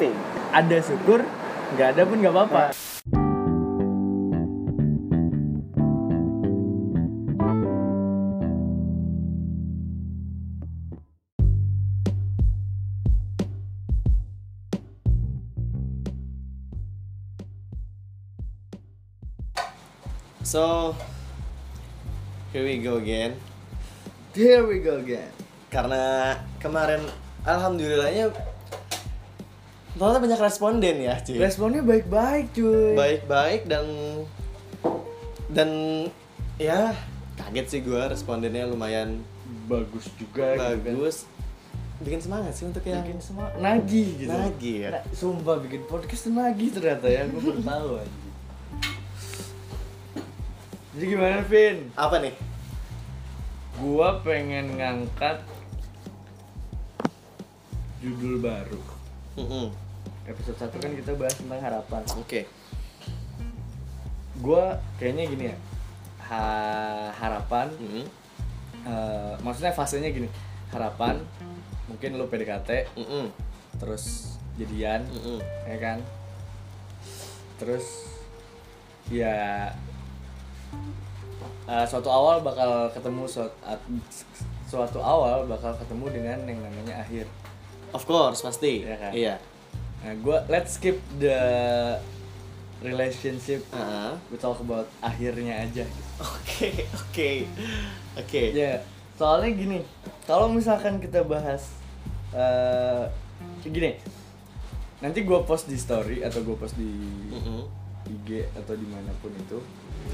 penting ada syukur nggak ada pun nggak apa-apa So here we go again. here we go again Karena kemarin alhamdulillahnya ternyata banyak responden ya, cuy. responnya baik-baik cuy Baik-baik dan dan ya kaget sih gua respondennya lumayan bagus juga gitu kan. bagus. Bikin semangat sih untuk yang bikin semua nagih gitu Nagih ya? Nah, sumpah bikin podcast tuh nagih ternyata ya gue baru tahu aja jadi gimana Vin apa nih? gua pengen ngangkat judul baru Mm-mm. Episode 1 kan kita bahas tentang harapan Oke. gua kayaknya gini ya ha- harapan Mm-mm. eh, maksudnya fasenya gini harapan mungkin lu PDKT Mm-mm. terus jadian Mm-mm. ya kan terus ya eh, suatu awal bakal ketemu suatu, suatu awal bakal ketemu dengan yang namanya akhir Of course pasti. Iya kan? Iya. Nah gua let's skip the relationship Ah. we talk about akhirnya aja. Oke, oke. Oke. ya soalnya gini kalau misalkan kita bahas eh gini nanti gua post di story atau gua post di Mm-mm. IG atau di mana pun itu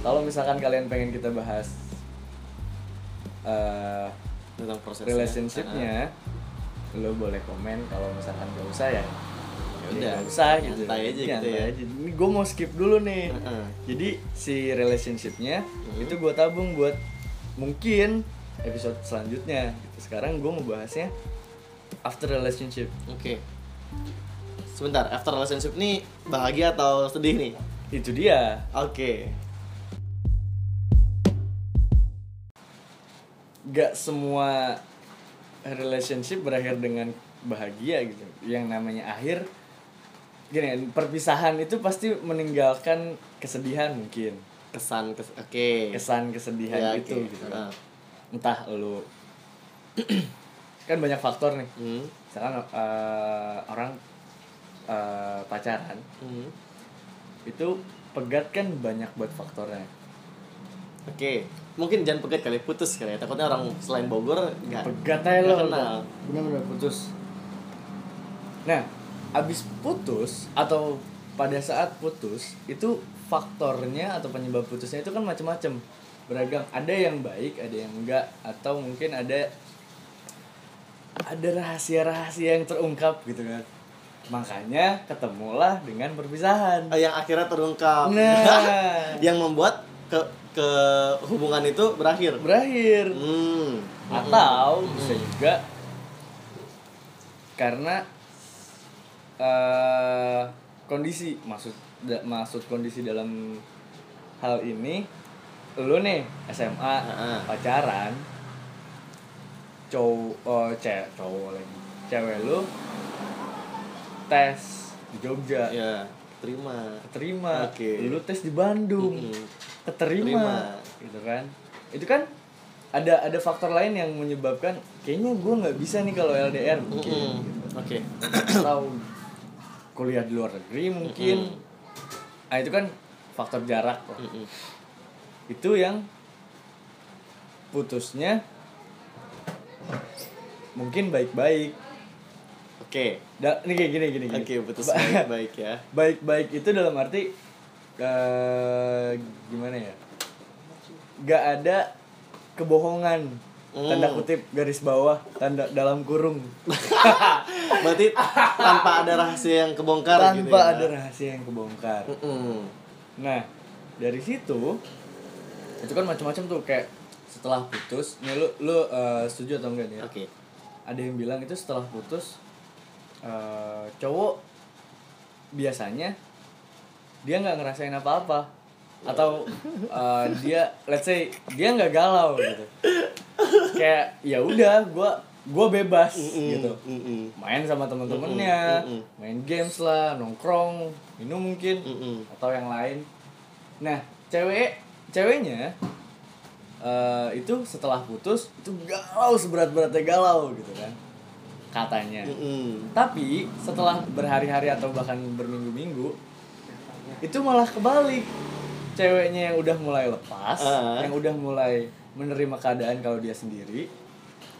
kalau misalkan kalian pengen kita bahas eh Tentang prosesnya. relationshipnya lo boleh komen kalau misalkan gak usah Ya udah, nggak usah gitu nyantai aja gitu ya. aja. ini gue mau skip dulu nih Heeh. jadi si relationshipnya Hmm. itu gue tabung buat mungkin episode selanjutnya gitu. sekarang gue mau bahasnya after relationship Oke. Sebentar, after relationship nih bahagia atau sedih nih? itu dia Oke. gak semua relationship berakhir dengan bahagia gitu yang namanya akhir gini perpisahan itu pasti meninggalkan kesedihan mungkin Kesan kes oke. kesan kesedihan Ya, itu oke. gitu Ah. entah lu kan banyak faktor nih Hmm. misalkan eh, orang eh, pacaran Hmm. itu pegat kan banyak buat faktornya Oke. Mungkin jangan pegat kali putus kali ya. Takutnya orang selain Bogor nggak pegat aja lo bener-bener putus nah abis putus atau pada saat putus itu faktornya atau penyebab putusnya itu kan macam-macam beragam ada yang baik ada yang enggak atau mungkin ada ada rahasia-rahasia yang terungkap gitu kan makanya ketemulah dengan perpisahan Ah, yang akhirnya terungkap. nah yang membuat ke ke hubungan itu berakhir. berakhir Hmm. atau bisa juga karena eh kondisi maksud da- maksud kondisi dalam hal ini lu nih SMA Heeh. pacaran cowok oh, cewek cowok lagi cewek lu tes di Jogja Ya, terima. keterima Oke. lu tes di Bandung Mm-mm. keterima Terima. gitu kan itu kan ada ada faktor lain yang menyebabkan kayaknya gue nggak bisa nih kalau LDR mungkin gitu. Oke. atau kuliah di luar negeri mungkin Mm-mm. nah itu kan faktor jarak kok. Mm-mm. itu yang putusnya mungkin baik-baik Oke. Da- ini kayak gini gini gini Oke, putus Ba- baik-baik ya. baik-baik itu dalam arti eh gimana ya gak ada kebohongan Hmm. Tanda kutip garis bawah tanda dalam kurung Berarti tanpa ada rahasia yang kebongkar tanpa gitu ya. ada rahasia yang kebongkar Mm-mm. nah dari situ itu kan macam-macam tuh kayak setelah putus nih lu lu eh, setuju atau enggak nih ya? Oke. ada yang bilang itu setelah putus eh, cowok biasanya dia nggak ngerasain apa-apa atau eh, dia let's say dia nggak galau gitu. Kayak ya udah gue gue bebas Mm-mm, gitu. Mm-mm, main sama temen-temennya Mm-mm, mm-mm. main games lah nongkrong minum mungkin mm-mm. atau yang lain. Nah cewek ceweknya eh, itu setelah putus itu galau seberat-beratnya galau gitu kan katanya. Mm-mm. tapi setelah berhari-hari atau bahkan berminggu-minggu itu malah kebalik ceweknya yang udah mulai lepas Ah. yang udah mulai menerima keadaan kalau dia sendiri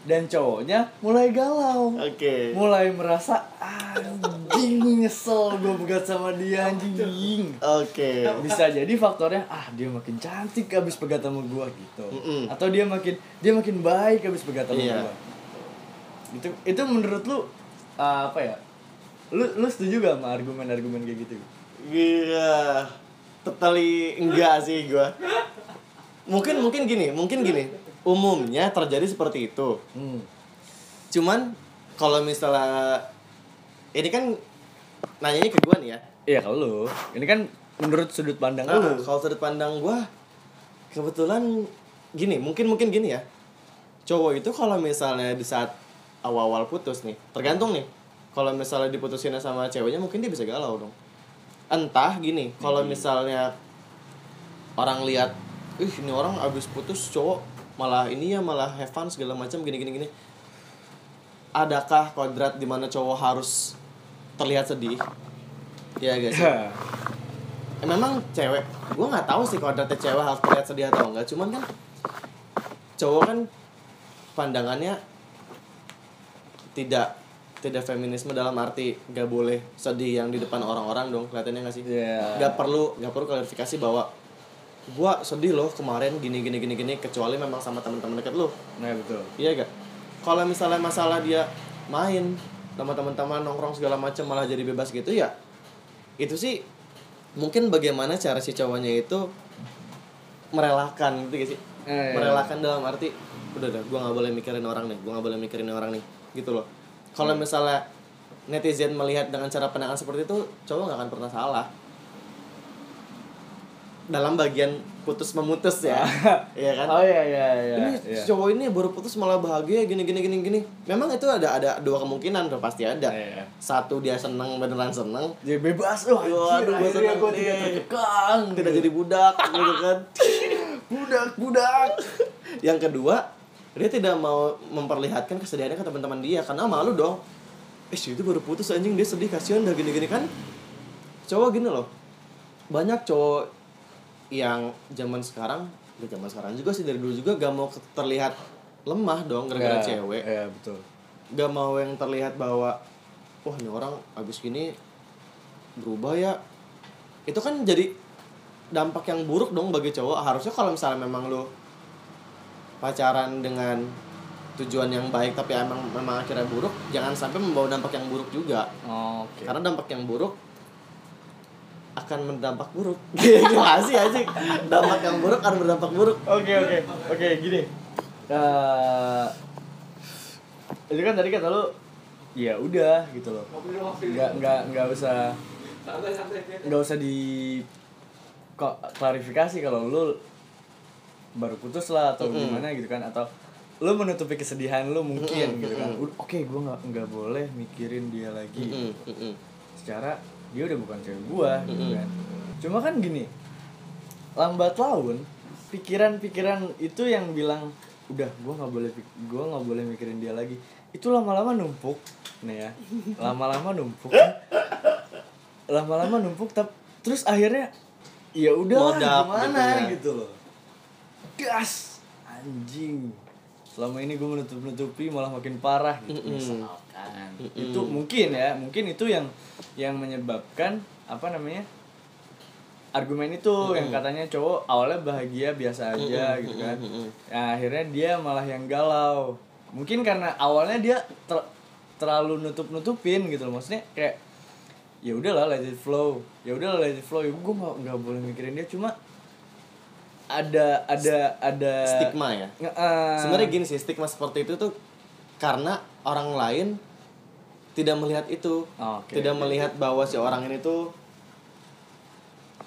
dan cowoknya mulai galau Oke. mulai merasa anjing nyesel gue begat sama dia anjing Oke. bisa jadi faktornya ah dia makin cantik abis pegat sama gue gitu Mm-mm. atau dia makin dia makin baik abis pegat sama Iya. gue itu itu menurut lu uh, apa ya lu lu setuju gak sama argumen-argumen kayak gitu Iya. Totally enggak sih gua. Mungkin mungkin gini, mungkin gini. Umumnya terjadi seperti itu. hmm. Cuman kalau misalnya ini kan nanyanya ke gua nih ya. iya kalau lu ini kan menurut sudut pandang Nah, lu kalau sudut pandang gua kebetulan gini, mungkin mungkin gini ya. Cowok itu kalau misalnya di saat awal-awal putus nih, tergantung nih. Kalau misalnya diputusin sama ceweknya mungkin dia bisa galau dong. Entah gini, kalau misalnya orang lihat, ih ini orang abis putus cowok malah ini ya malah have fun segala macam gini gini gini. Adakah kodrat di mana cowok harus terlihat sedih? Iya guys. Ya. Eh, memang cewek gue nggak tahu sih kodratnya cewek harus terlihat sedih atau enggak cuman kan cowok kan pandangannya tidak tidak feminisme dalam arti gak boleh sedih yang di depan orang-orang dong kelihatannya nggak sih? Iya. nggak perlu nggak perlu klarifikasi bahwa gua sedih loh kemarin gini gini gini gini kecuali memang sama teman-teman dekat lu. Nah betul. Iya gak kalau misalnya masalah dia main sama teman-teman nongkrong segala macam malah jadi bebas gitu ya itu sih mungkin bagaimana cara si cowoknya itu merelakan gitu gak sih? Eh, merelakan dalam arti udah udah gue nggak boleh mikirin orang nih gue nggak boleh mikirin orang nih gitu loh kalau misalnya netizen melihat dengan cara pandangan seperti itu cowok nggak akan pernah salah. Dalam bagian putus memutus ya. Iya kan? Oh iya iya iya ini iya. cowok ini baru putus malah bahagia gini gini gini gini. Memang itu ada ada dua kemungkinan tuh pasti ada. Iya. satu dia seneng beneran seneng. Jadi bebas oh Waduh, gua akhirnya seneng gue tidak terkekang tidak jadi budak gitu kan. Budak budak. Yang kedua dia tidak mau memperlihatkan kesedihannya ke teman-teman dia karena malu dong. Eh itu baru putus anjing dia sedih kasihan dah gini-gini. Kan cowok gini loh. Banyak cowok yang zaman sekarang ya zaman sekarang juga sih dari dulu juga gak mau terlihat lemah dong gara-gara Ya, cewek. iya betul. Gak mau yang terlihat bahwa wah ini orang abis gini berubah ya. Itu kan jadi dampak yang buruk dong bagi cowok. Harusnya kalau misalnya memang lu pacaran dengan tujuan yang baik tapi emang memang akhirnya buruk jangan sampai membawa dampak yang buruk juga. Oh, oke. Karena dampak yang buruk akan berdampak buruk. Gimana sih aja dampak yang buruk akan berdampak buruk. Oke oke. Oke gini. Eh, itu kan tadi kata lu ya udah gitu loh. Nggak nggak nggak usah nggak usah di kok klarifikasi kalau lu baru putus lah atau Mm-mm. gimana gitu kan atau lu menutupi kesedihan lu mungkin Mm-mm, gitu kan. Oke, gua nggak nggak boleh mikirin dia lagi mm-mm. secara dia udah bukan cewek gua gitu Mm-mm. kan cuma kan gini lambat laun pikiran-pikiran itu yang bilang udah gua nggak boleh gua nggak boleh mikirin dia lagi itu lama-lama numpuk nih ya lama-lama numpuk lama-lama numpuk tapi terus akhirnya ya udah gimana gitu ya. gitu loh gas! Anjing. Selama ini gue menutup nutupi malah makin parah gitu Mm-mm. misalkan. Mm-mm. itu mungkin ya mungkin itu yang yang menyebabkan apa namanya argumen itu yang katanya cowok awalnya bahagia biasa aja Mm-mm, gitu kan. Mm-mm, mm-mm. Nah, akhirnya dia malah yang galau. Mungkin karena awalnya dia ter- terlalu nutup nutupin gitu loh. Maksudnya kayak ya udahlah let it flow. Ya udahlah let it flow. Ya gue nggak boleh mikirin dia cuma ada ada ada stigma ya? Eh, sebenarnya gini sih stigma seperti itu tuh karena orang lain tidak melihat itu. Oh, oke. tidak melihat bahwa si orang ini tuh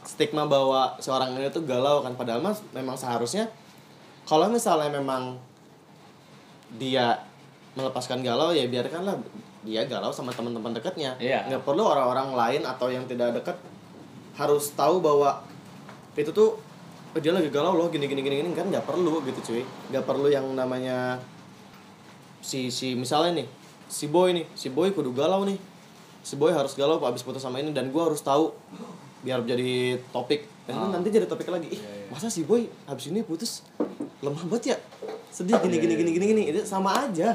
stigma bahwa seorang ini tuh galau kan. Padahal mas memang seharusnya kalau misalnya memang dia melepaskan galau ya biarkanlah dia galau sama teman-teman dekatnya. Iya. nggak perlu orang-orang lain atau yang tidak dekat harus tahu bahwa itu tuh "Oh, dia lagi galau loh gini gini gini gini. Kan nggak perlu gitu cuy. Nggak perlu yang namanya si si misalnya nih si boy nih. Si boy kudu galau nih. Si boy harus galau abis putus sama ini dan gua harus tahu biar jadi topik. Dan itu nanti jadi topik lagi. Ih Iya, iya. masa si boy habis ini putus lemah banget ya? Sedih gini Iya, gini iya. gini gini gini. Itu sama aja.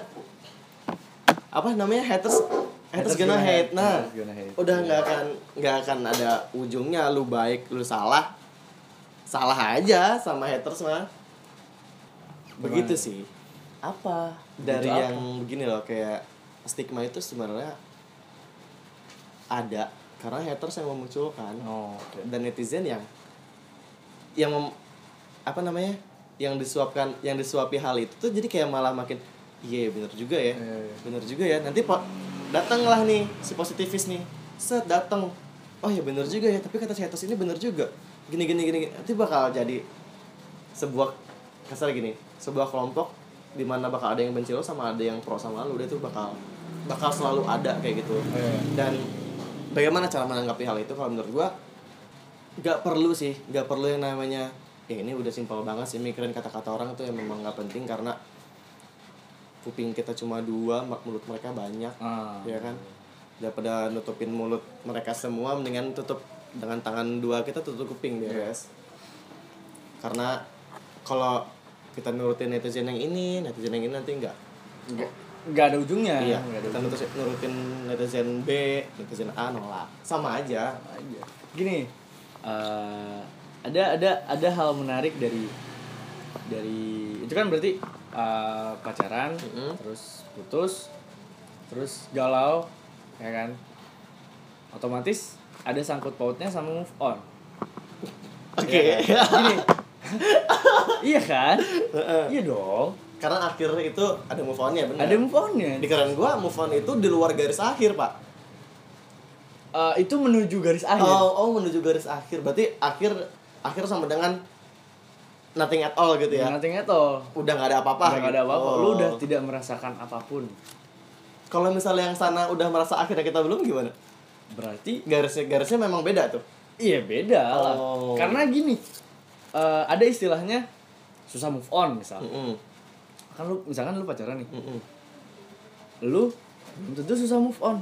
Apa namanya? Haters haters, gonna hate. nah Haters gonna hate. udah nggak akan nggak akan ada ujungnya. Lu baik lu salah salah aja sama haters mah. Begitu Gimana? sih. Apa? Dari Begitu yang begini loh kayak stigma itu sebenarnya ada karena haters yang memunculkan. Apa? oh oke. Dan netizen yang yang mem- apa namanya yang disuapkan yang disuapi hal itu tuh jadi kayak malah makin iya bener juga ya. Iya, iya. bener juga ya. Nanti po datanglah nih si positivis nih. Set datang. Oh ya bener juga ya tapi kata si haters ini bener juga gini gini gini nanti bakal jadi sebuah kasar gini sebuah kelompok di mana bakal ada yang benci lo sama ada yang pro sama lo. Udah itu bakal bakal selalu ada kayak gitu. Iya. dan bagaimana cara menanggapi hal itu? Kalau menurut gua nggak perlu sih. Nggak perlu yang namanya ya ini udah simpel banget sih mikirin kata-kata orang. Tuh yang memang nggak penting karena kuping kita cuma dua mak- mulut mereka banyak Ah. ya kan? Daripada nutupin mulut mereka semua mendingan tutup dengan tangan dua kita tutup kuping beres karena kalau kita nurutin netizen yang ini netizen yang ini nanti enggak nggak nggak ada ujungnya. Iya nggak ada kita ujungnya. nurutin, netizen B netizen A nolak. Sama aja. Aja. Gini eh, ada ada ada hal menarik dari dari itu kan berarti eh, pacaran Mm-mm. terus putus terus galau ya kan? Otomatis ada sangkut pautnya sama move on. Oke. Iya kan? gini. Iya kan? Iya dong. Karena akhir itu ada move on-nya benar ada move onnya. Di keren gua move on itu di luar garis akhir pak. Eh, itu menuju garis akhir? Oh oh menuju garis akhir. Berarti akhir akhir sama dengan nothing at all gitu ya? Nothing at all. udah nggak ada apa-apa Udah nggak ada gitu. apa-apa. Oh. Lu udah tidak merasakan apa pun. kalau misalnya yang sana udah merasa akhirnya kita belum gimana Berarti garisnya garisnya memang beda tuh iya beda lah. Oh. Karena gini, eh, ada istilahnya susah move on misal. Mm-mm. Kan lu misalkan lu pacaran nih. Mm-mm. Lu belum tentu susah move on.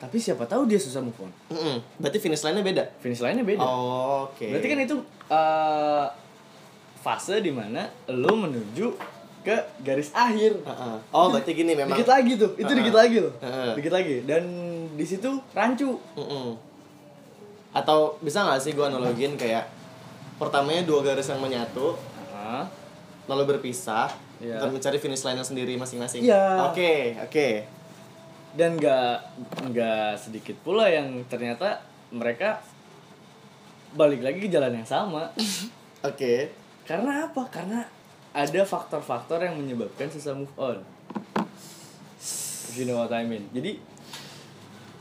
Tapi siapa tahu dia susah move on. Mm-mm. berarti finish line-nya beda Finish lainnya beda. Oh, oke Berarti kan itu eh, fase di mana lu menuju ke garis akhir. Heeh. oh berarti gini memang Dikit lagi tuh, itu Heeh. dikit lagi loh. Heeh. Dikit lagi. Dan di situ rancu. Mm-mm. atau bisa nggak sih gua analogin kayak pertamanya dua garis yang menyatu Heeh. lalu berpisah Iya. dan mencari finish line sendiri masing-masing Iya. oke oke dan nggak nggak sedikit pula yang ternyata mereka balik lagi ke jalan yang sama oke karena apa karena ada faktor-faktor yang menyebabkan susah move on If you know what I mean jadi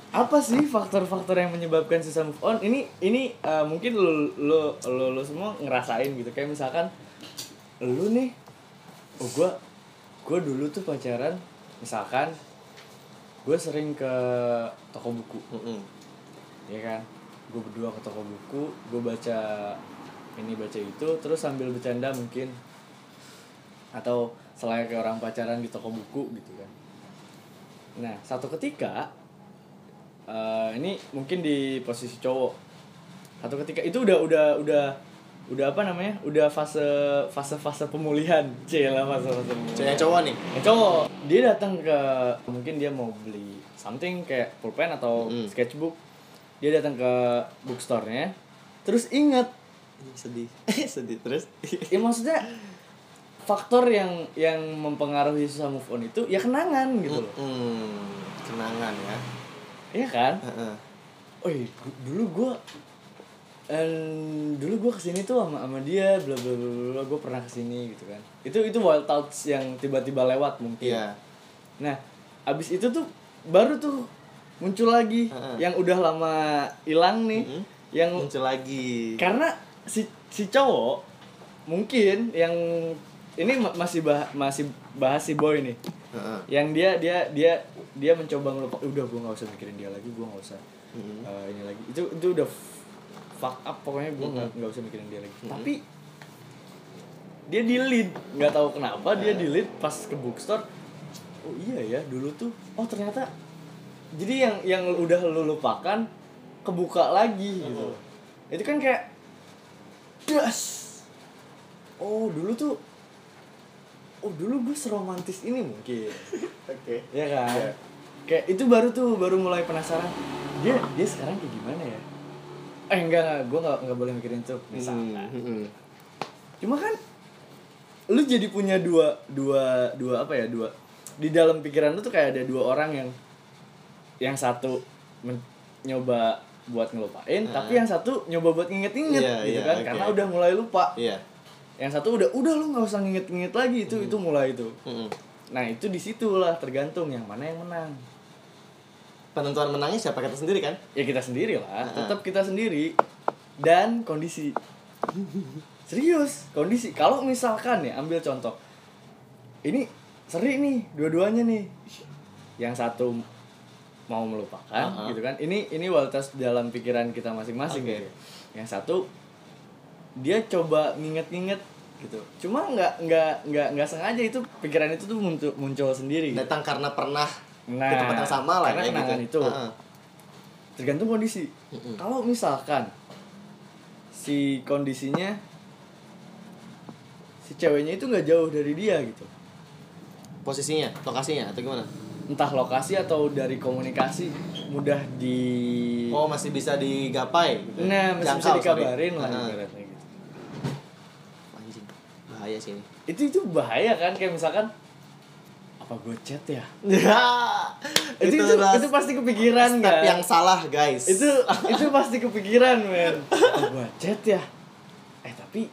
apa sih faktor-faktor yang menyebabkan susah move on? Ini ini uh, mungkin lo lo lo lo semua ngerasain gitu. Kayak misalkan lu nih oh gua gua dulu tuh pacaran misalkan gue sering ke toko buku. Mm-mm. ya kan? Gue berdua ke toko buku gue baca ini baca itu terus sambil bercanda mungkin. Atau selayaknya orang pacaran di toko buku gitu kan. Nah satu ketika eh, ini mungkin di posisi cowok. Satu ketika itu udah udah udah udah apa namanya? Udah fase fase fase pemulihan. Cila fase fase pemulihan. Cowok nih? Yang cowok. Dia datang ke mungkin dia mau beli something kayak pulpen atau Mm. sketchbook. Dia datang ke bookstore-nya. Terus inget sedih. Sedih terus. Ya maksudnya faktor yang yang mempengaruhi susah move on itu ya kenangan gitu loh. Mm, kenangan ya iya kan Heeh. oh iya, du- dulu gue dulu gue ke sini tuh sama sama dia bla bla bla bla gue pernah ke sini gitu kan itu itu wild thoughts yang tiba-tiba lewat mungkin iya Nah, abis itu tuh baru tuh muncul lagi Heeh. yang udah lama hilang nih, Mm-mm. yang muncul lagi karena si si cowok mungkin yang ini ma- masih bah, masih bahas si boy nih. Heeh. yang dia dia dia dia mencoba ngelupa udah gue nggak usah mikirin dia lagi gue nggak usah Mm-mm. eh, ini lagi. Itu itu udah fuck up pokoknya gue nggak nggak usah mikirin dia lagi. Tapi dia delete nggak tahu kenapa dia delete pas ke bookstore. Oh iya ya dulu tuh oh ternyata jadi yang yang udah lu lupakan kebuka lagi gitu. Itu kan kayak das oh dulu tuh oh dulu gue seromantis ini mungkin Oke. ya kan Iya. kayak itu baru tuh baru mulai penasaran dia dia sekarang kayak gimana ya eh enggak enggak gue nggak nggak boleh mikirin tuh misalnya Hmm, hmm. cuma kan lu jadi punya dua dua dua apa ya dua di dalam pikiran lu tuh kayak ada dua orang yang yang satu men- nyoba buat ngelupain Ah. tapi yang satu nyoba buat nginget-nginget Iya, gitu iya, kan oke. karena udah mulai lupa Iya. Yang satu udah udah lu nggak usah nginget-nginget lagi itu itu mulai itu Mm-mm. nah itu di situlah tergantung yang mana yang menang Penentuan menangnya siapa kita sendiri kan? ya kita sendiri lah Heeh. tetap kita sendiri dan kondisi serius kondisi kalau misalkan ya ambil contoh ini seri nih dua-duanya nih yang satu mau melupakan Heeh. gitu kan ini ini kualitas dalam pikiran kita masing-masing Oke. gitu. yang satu dia coba nginget-nginget gitu cuma nggak nggak nggak nggak sengaja itu pikiran itu tuh muncul muncul sendiri gitu. Datang karena pernah nah di tempat yang sama lah karena ya gitu. itu Heeh. tergantung kondisi Mm-mm. kalau misalkan si kondisinya si ceweknya itu nggak jauh dari dia gitu Posisinya, lokasinya atau gimana? entah lokasi atau dari komunikasi mudah di Oh, masih bisa digapai gitu. nah masih bisa Jangkau, sorry. dikabarin lah Heeh. ibaratnya gitu Anjing. Bahaya sih ini. itu itu bahaya kan kayak misalkan apa gue chat ya itu itu, itu pasti kepikiran step kan yang salah, guys. itu itu pasti kepikiran men apa gue chat ya eh tapi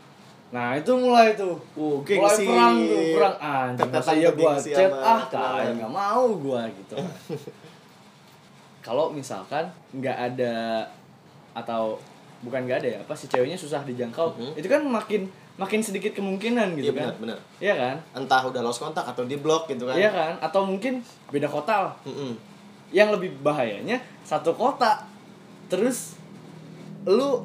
nah itu mulai tuh Uh, mulai gengsi. perang tuh perang anjing masa iya gengsi chat ah tai nggak mau gua gitu kalau misalkan nggak ada atau bukan nggak ada ya apa si ceweknya susah dijangkau Mhm. itu kan makin makin sedikit kemungkinan gitu Iya kan. benar, benar. iya kan? Entah udah lost kontak atau di blok gitu kan. iya kan? Atau mungkin beda kota lah. Mm-mm. yang lebih bahayanya satu kota. Terus lu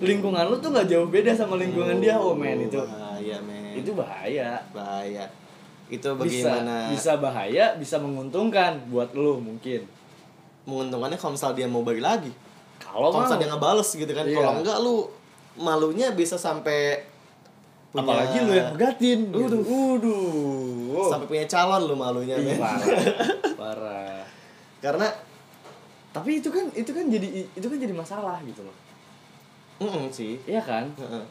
lingkungan lu tuh nggak jauh beda sama lingkungan dia. Oh men itu. Bahaya men. Itu bahaya. Bahaya. Itu bisa bagaimana? bisa bahaya bisa menguntungkan buat lu mungkin. Menguntungkannya kalau misal dia mau bagi lagi. Kalau misal dia ngebales gitu kan. Iya. kalau enggak lu malunya bisa sampai punya- apalagi lu yang negatin Waduh. waduh. Sampai punya calon lu malunya Ih, men. parah. Parah. Karena tapi itu kan itu kan jadi itu kan jadi masalah gitu loh mm sih. Iya kan? Heeh.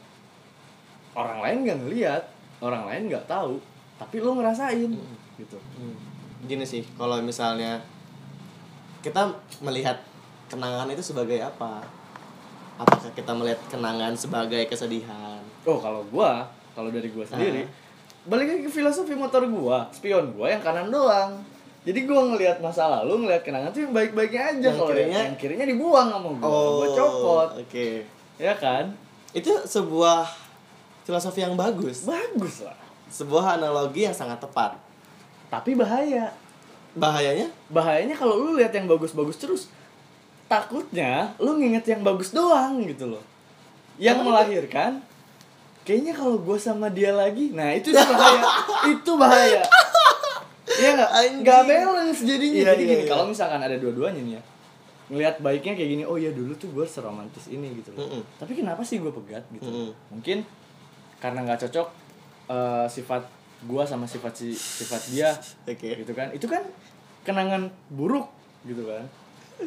orang lain nggak ngeliat orang lain nggak tahu tapi lu ngerasain gitu. Hmm. gini sih kalau misalnya kita melihat kenangan itu sebagai apa? Apakah kita melihat kenangan sebagai kesedihan Oh kalau gua, kalau dari gua sendiri, balik lagi ke filosofi motor gua, spion gua yang kanan doang. Jadi gua ngelihat masa lalu, ngelihat kenangan tuh yang baik-baiknya aja. Yang Kalau kirinya- yang kirinya dibuang sama gua, oh gua copot, oke ya kan? itu sebuah filosofi yang bagus Bagus lah. sebuah analogi yang sangat tepat Tapi bahaya. bahayanya Bahayanya kalau lu lihat yang bagus-bagus terus, takutnya lu nginget yang bagus doang gitu loh. Yang Emang melahirkan, kayaknya kalau gua sama dia lagi, nah itu bahaya. itu bahaya. Iya nggak? Nggak balance jadinya. Iya, Jadi iya, gini, iya. kalau misalkan ada dua-duanya nih ya, ngelihat baiknya kayak gini, oh iya dulu tuh gue seromantis ini gitu loh. Mm-mm. Tapi kenapa sih gue pegat gitu? Mm-mm. Mungkin karena nggak cocok eh, sifat gue sama sifat si sifat dia oke gitu kan. Itu kan kenangan buruk gitu kan.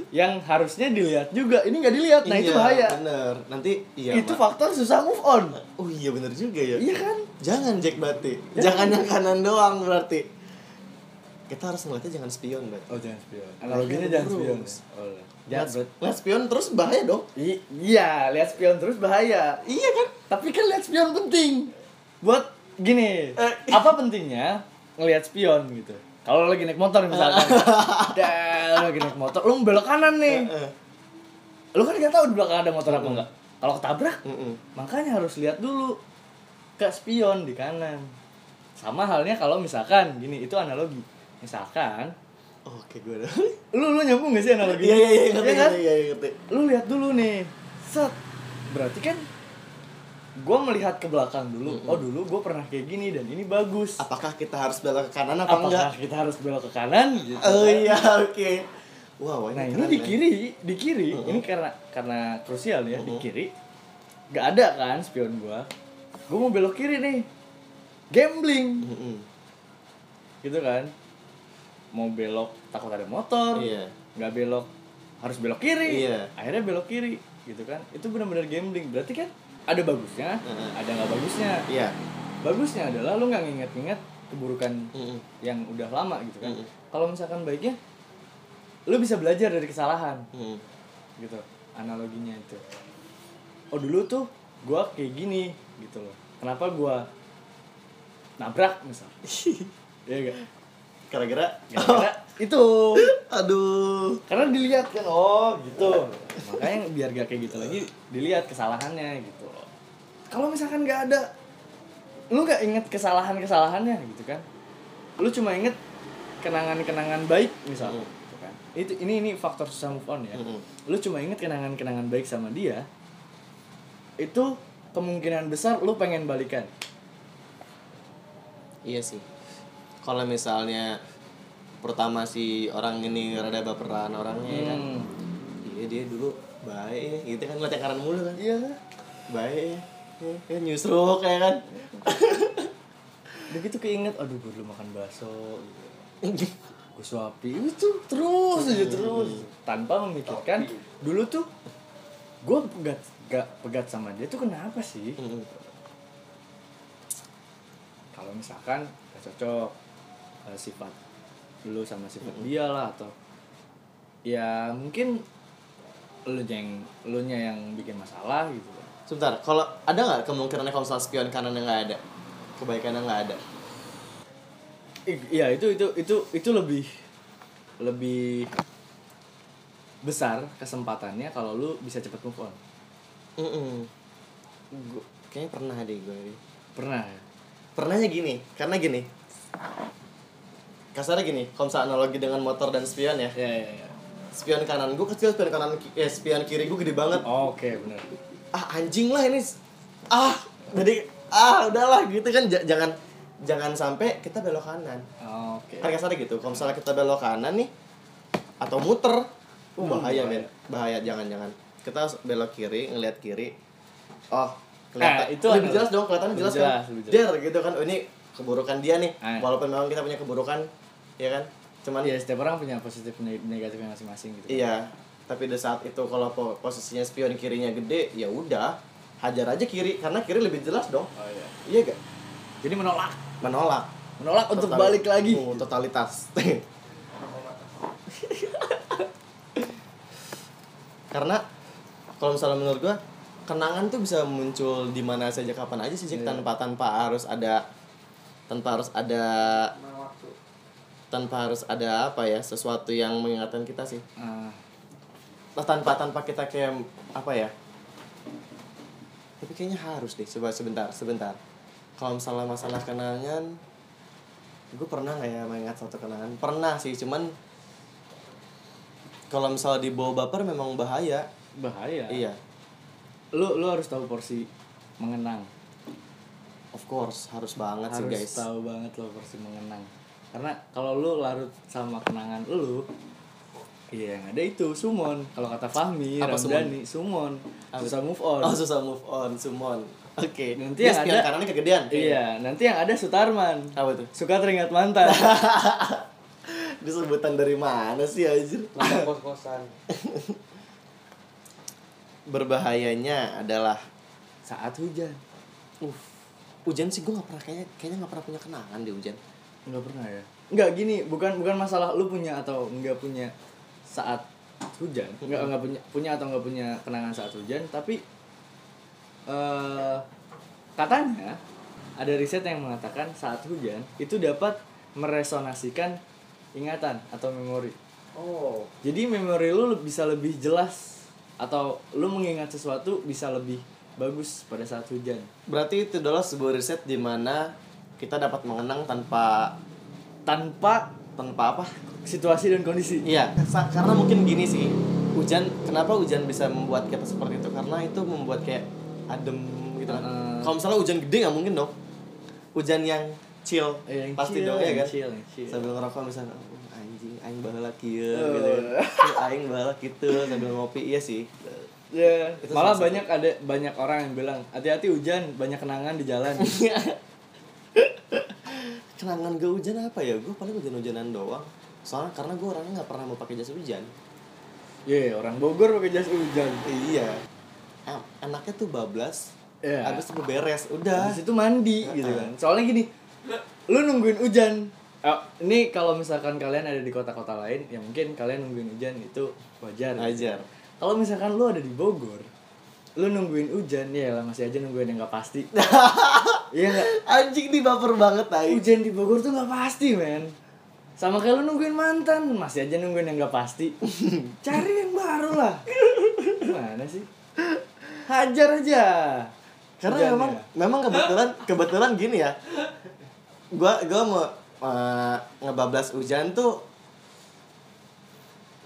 Yang harusnya dilihat juga, ini nggak dilihat, nah itu Iya, bahaya. bener nanti iya itu Mak. faktor susah move on. oh iya bener juga ya Iya kan? jangan Jack berarti Jangan. jangan yang kanan doang berarti kita harus ngeliatnya jangan spion berarti Oh jangan spion. Analoginya jangan spion. Terus. Oh, Lihat, jangan berarti. lihat spion terus bahaya dong I- Iya, lihat spion terus bahaya. iya kan Tapi kan lihat spion penting. Buat gini, Eh. apa pentingnya ngelihat spion gitu? Kalau lagi naik motor misalkan, lu lagi naik motor, lu belok kanan nih, lu kan nggak tahu di belakang ada motor apa enggak. Kalau ketabrak, makanya harus lihat dulu ke spion di kanan. Sama halnya kalau misalkan gini, itu analogi. misalkan Oke, gue udah. lu lu nyambung gak sih analogi Iya, iya, iya, ngerti, kan? ngerti, iya, iya, ngerti. lu lihat dulu nih set berarti kan gue melihat ke belakang dulu Mm-mm. oh dulu gue pernah kayak gini dan ini bagus Apakah kita harus belok ke kanan apa apakah enggak? kita harus belok ke kanan gitu Oh iya, oke. Wow, nah ini di kiri di kiri Mm-mm. ini karena karena krusial ya di Mm-mm. kiri gak ada kan spion gue gue mau belok kiri nih gambling Mm-mm. gitu kan mau belok takut ada motor Iya. nggak belok harus belok kiri Iya. akhirnya belok kiri gitu kan itu benar-benar gambling berarti kan ada bagusnya Heeh. ada nggak bagusnya Iya. bagusnya adalah lu nggak nginget-nginget keburukan Mm-mm. yang udah lama gitu kan Mm-mm. kalau misalkan baiknya lu bisa belajar dari kesalahan Mm-mm. gitu analoginya itu oh dulu tuh gua kayak gini gitu loh kenapa gua nabrak misal Iya gak? Gara-gara Gara-gara itu aduh. karena dilihat kan oh gitu makanya biar gak kayak gitu lagi dilihat kesalahannya gitu kalau misalkan nggak ada lu nggak inget kesalahan kesalahannya gitu kan lu cuma inget kenangan kenangan baik misal Mm. gitu kan itu ini ini faktor susah move on ya Mm-mm. lu cuma inget kenangan kenangan baik sama dia itu kemungkinan besar lu pengen balikan Iya sih. Kalau misalnya pertama si orang ini rada baperan orangnya ya kan. Hmm. Iya dia dulu baik gitu kan ngeliat mulu kan. iya Baik. Ya, nyusruk ya kan. begitu keinget aduh gue dulu makan bakso gitu. gue suapi itu terus aja terus tanpa memikirkan dulu tuh gue pegat gak pegat sama dia tuh kenapa sih Mm-mm. kalau misalkan gak cocok eh, sifat lu sama sifat dia lah atau ya mungkin lu yang lu nya yang bikin masalah gitu Sebentar, kalau ada nggak kemungkinannya kalau misalnya spion kanan yang nggak ada, kebaikannya nggak ada? Iya itu itu itu itu lebih lebih besar kesempatannya kalau lu bisa cepet move on. Mm Gua, kayaknya pernah deh gue. Pernah ya? Pernahnya gini, karena gini. Kasarnya gini, kalau misalnya analogi dengan motor dan spion ya. Ya ya ya. Spion kanan gue kecil, spion kanan eh spion kiri gue gede banget. Oke benar. Ah anjing lah ini. Ah, jadi ah udahlah gitu kan. J- jangan jangan sampai kita belok kanan. Oke. kan kasarnya gitu kalau misalnya kita belok kanan nih atau muter uh, bahaya men. Bahaya jangan jangan. Kita harus belok kiri ngeliat kiri. Oh Eh, kelihatan itu lebih adalah- jelas dong kelihatan jelas, jelas, kan der gitu kan. Oh, ini keburukan dia nih. Eh. walaupun memang kita punya keburukan ya kan? Cuman Iya setiap orang punya positif negatifnya masing-masing gitu. iya tapi di saat itu kalau po- posisinya spion kirinya gede ya udah hajar aja kiri karena kiri lebih jelas dong Oh iya. iya gak Jadi menolak, menolak menolak untuk Totali- balik lagi. Uh, totalitas karena kalau misalnya menurut gua kenangan tuh bisa muncul di mana saja kapan aja sih. Iya. tanpa tanpa harus ada tanpa harus ada tanpa harus ada apa ya sesuatu yang mengingatkan kita sih Nah, tanpa tanpa kita kayak apa ya tapi kayaknya harus deh coba sebentar sebentar kalau misalnya masalah kenangan gue pernah nggak ya mengingat satu kenangan pernah sih cuman kalau misalnya dibawa baper memang bahaya bahaya. iya Lu lu harus tahu porsi mengenang. of course harus banget sih harus guys tahu banget lo porsi mengenang. Karena kalau lu larut sama kenangan lu, Iya yang ada itu Sumon. Kalau kata Fahmi Apa Ramdhani Sumon? Susah move on. Oh susah move on sumon. Oke. Nanti Dia yang ada- kanannya kegedean. Kayaknya. iya nanti yang ada Sutarman. Apa tuh? Suka teringat mantan disebutan dari mana sih anjir? Kos-kosan. berbahayanya adalah saat hujan. Uh hujan sih gue nggak pernah kayaknya kayaknya nggak pernah punya kenangan di hujan nggak pernah ya? Nggak gini bukan bukan masalah lu punya atau nggak punya saat hujan. Nggak nggak punya punya atau nggak punya kenangan saat hujan tapi eh katanya ada riset yang mengatakan saat hujan itu dapat meresonasikan ingatan atau memori. Oh, jadi memori lu bisa lebih jelas atau lu mengingat sesuatu bisa lebih bagus pada saat hujan. Berarti itu adalah sebuah riset di mana kita dapat mengenang tanpa tanpa tanpa apa situasi dan kondisi Iya, karena mungkin gini sih. Hujan, kenapa hujan bisa membuat kita seperti itu? Karena itu membuat kayak adem gitu kan. Heeh. Kalau misalnya hujan gede nggak mungkin dong. Hujan yang chill, Eh, yang pasti chill, dong ya kan. chill, chill. Sambil ngerokok misalnya, "Oh, anjing, aing baheula kieu Eh. gitu kan. "Eh, aing baheula kitu sambil ngopi iya sih. Ya, Itu malah banyak ada banyak orang yang bilang hati-hati hujan banyak kenangan di jalan Kenangan gak hujan apa ya? Gue paling hujan-hujanan doang. Soalnya karena gue orangnya nggak pernah mau pakai jas hujan. Iya, orang Bogor pakai jas hujan. Iya. Enaknya tuh bablas. Iya. Habis itu beberes, udah. Habis itu mandi gitu Heeh. kan. Soalnya gini, lu nungguin hujan. Eh, ini kalau misalkan kalian ada di kota-kota lain, ya mungkin kalian nungguin hujan itu wajar. gitu. Wajar. Kalau misalkan lu ada di Bogor, lu nungguin hujan, ya lah masih aja nungguin yang nggak pasti. Iya? Anjing nih baper banget tai. Hujan di Bogor tuh nggak pasti, men. Sama kayak lu nungguin mantan, masih aja nungguin yang nggak pasti. Cari yang baru lah. Gimana sih? Hajar aja. Karena Hujannya. memang memang kebetulan kebetulan gini ya. Gua gua mau eh, ngebablas hujan tuh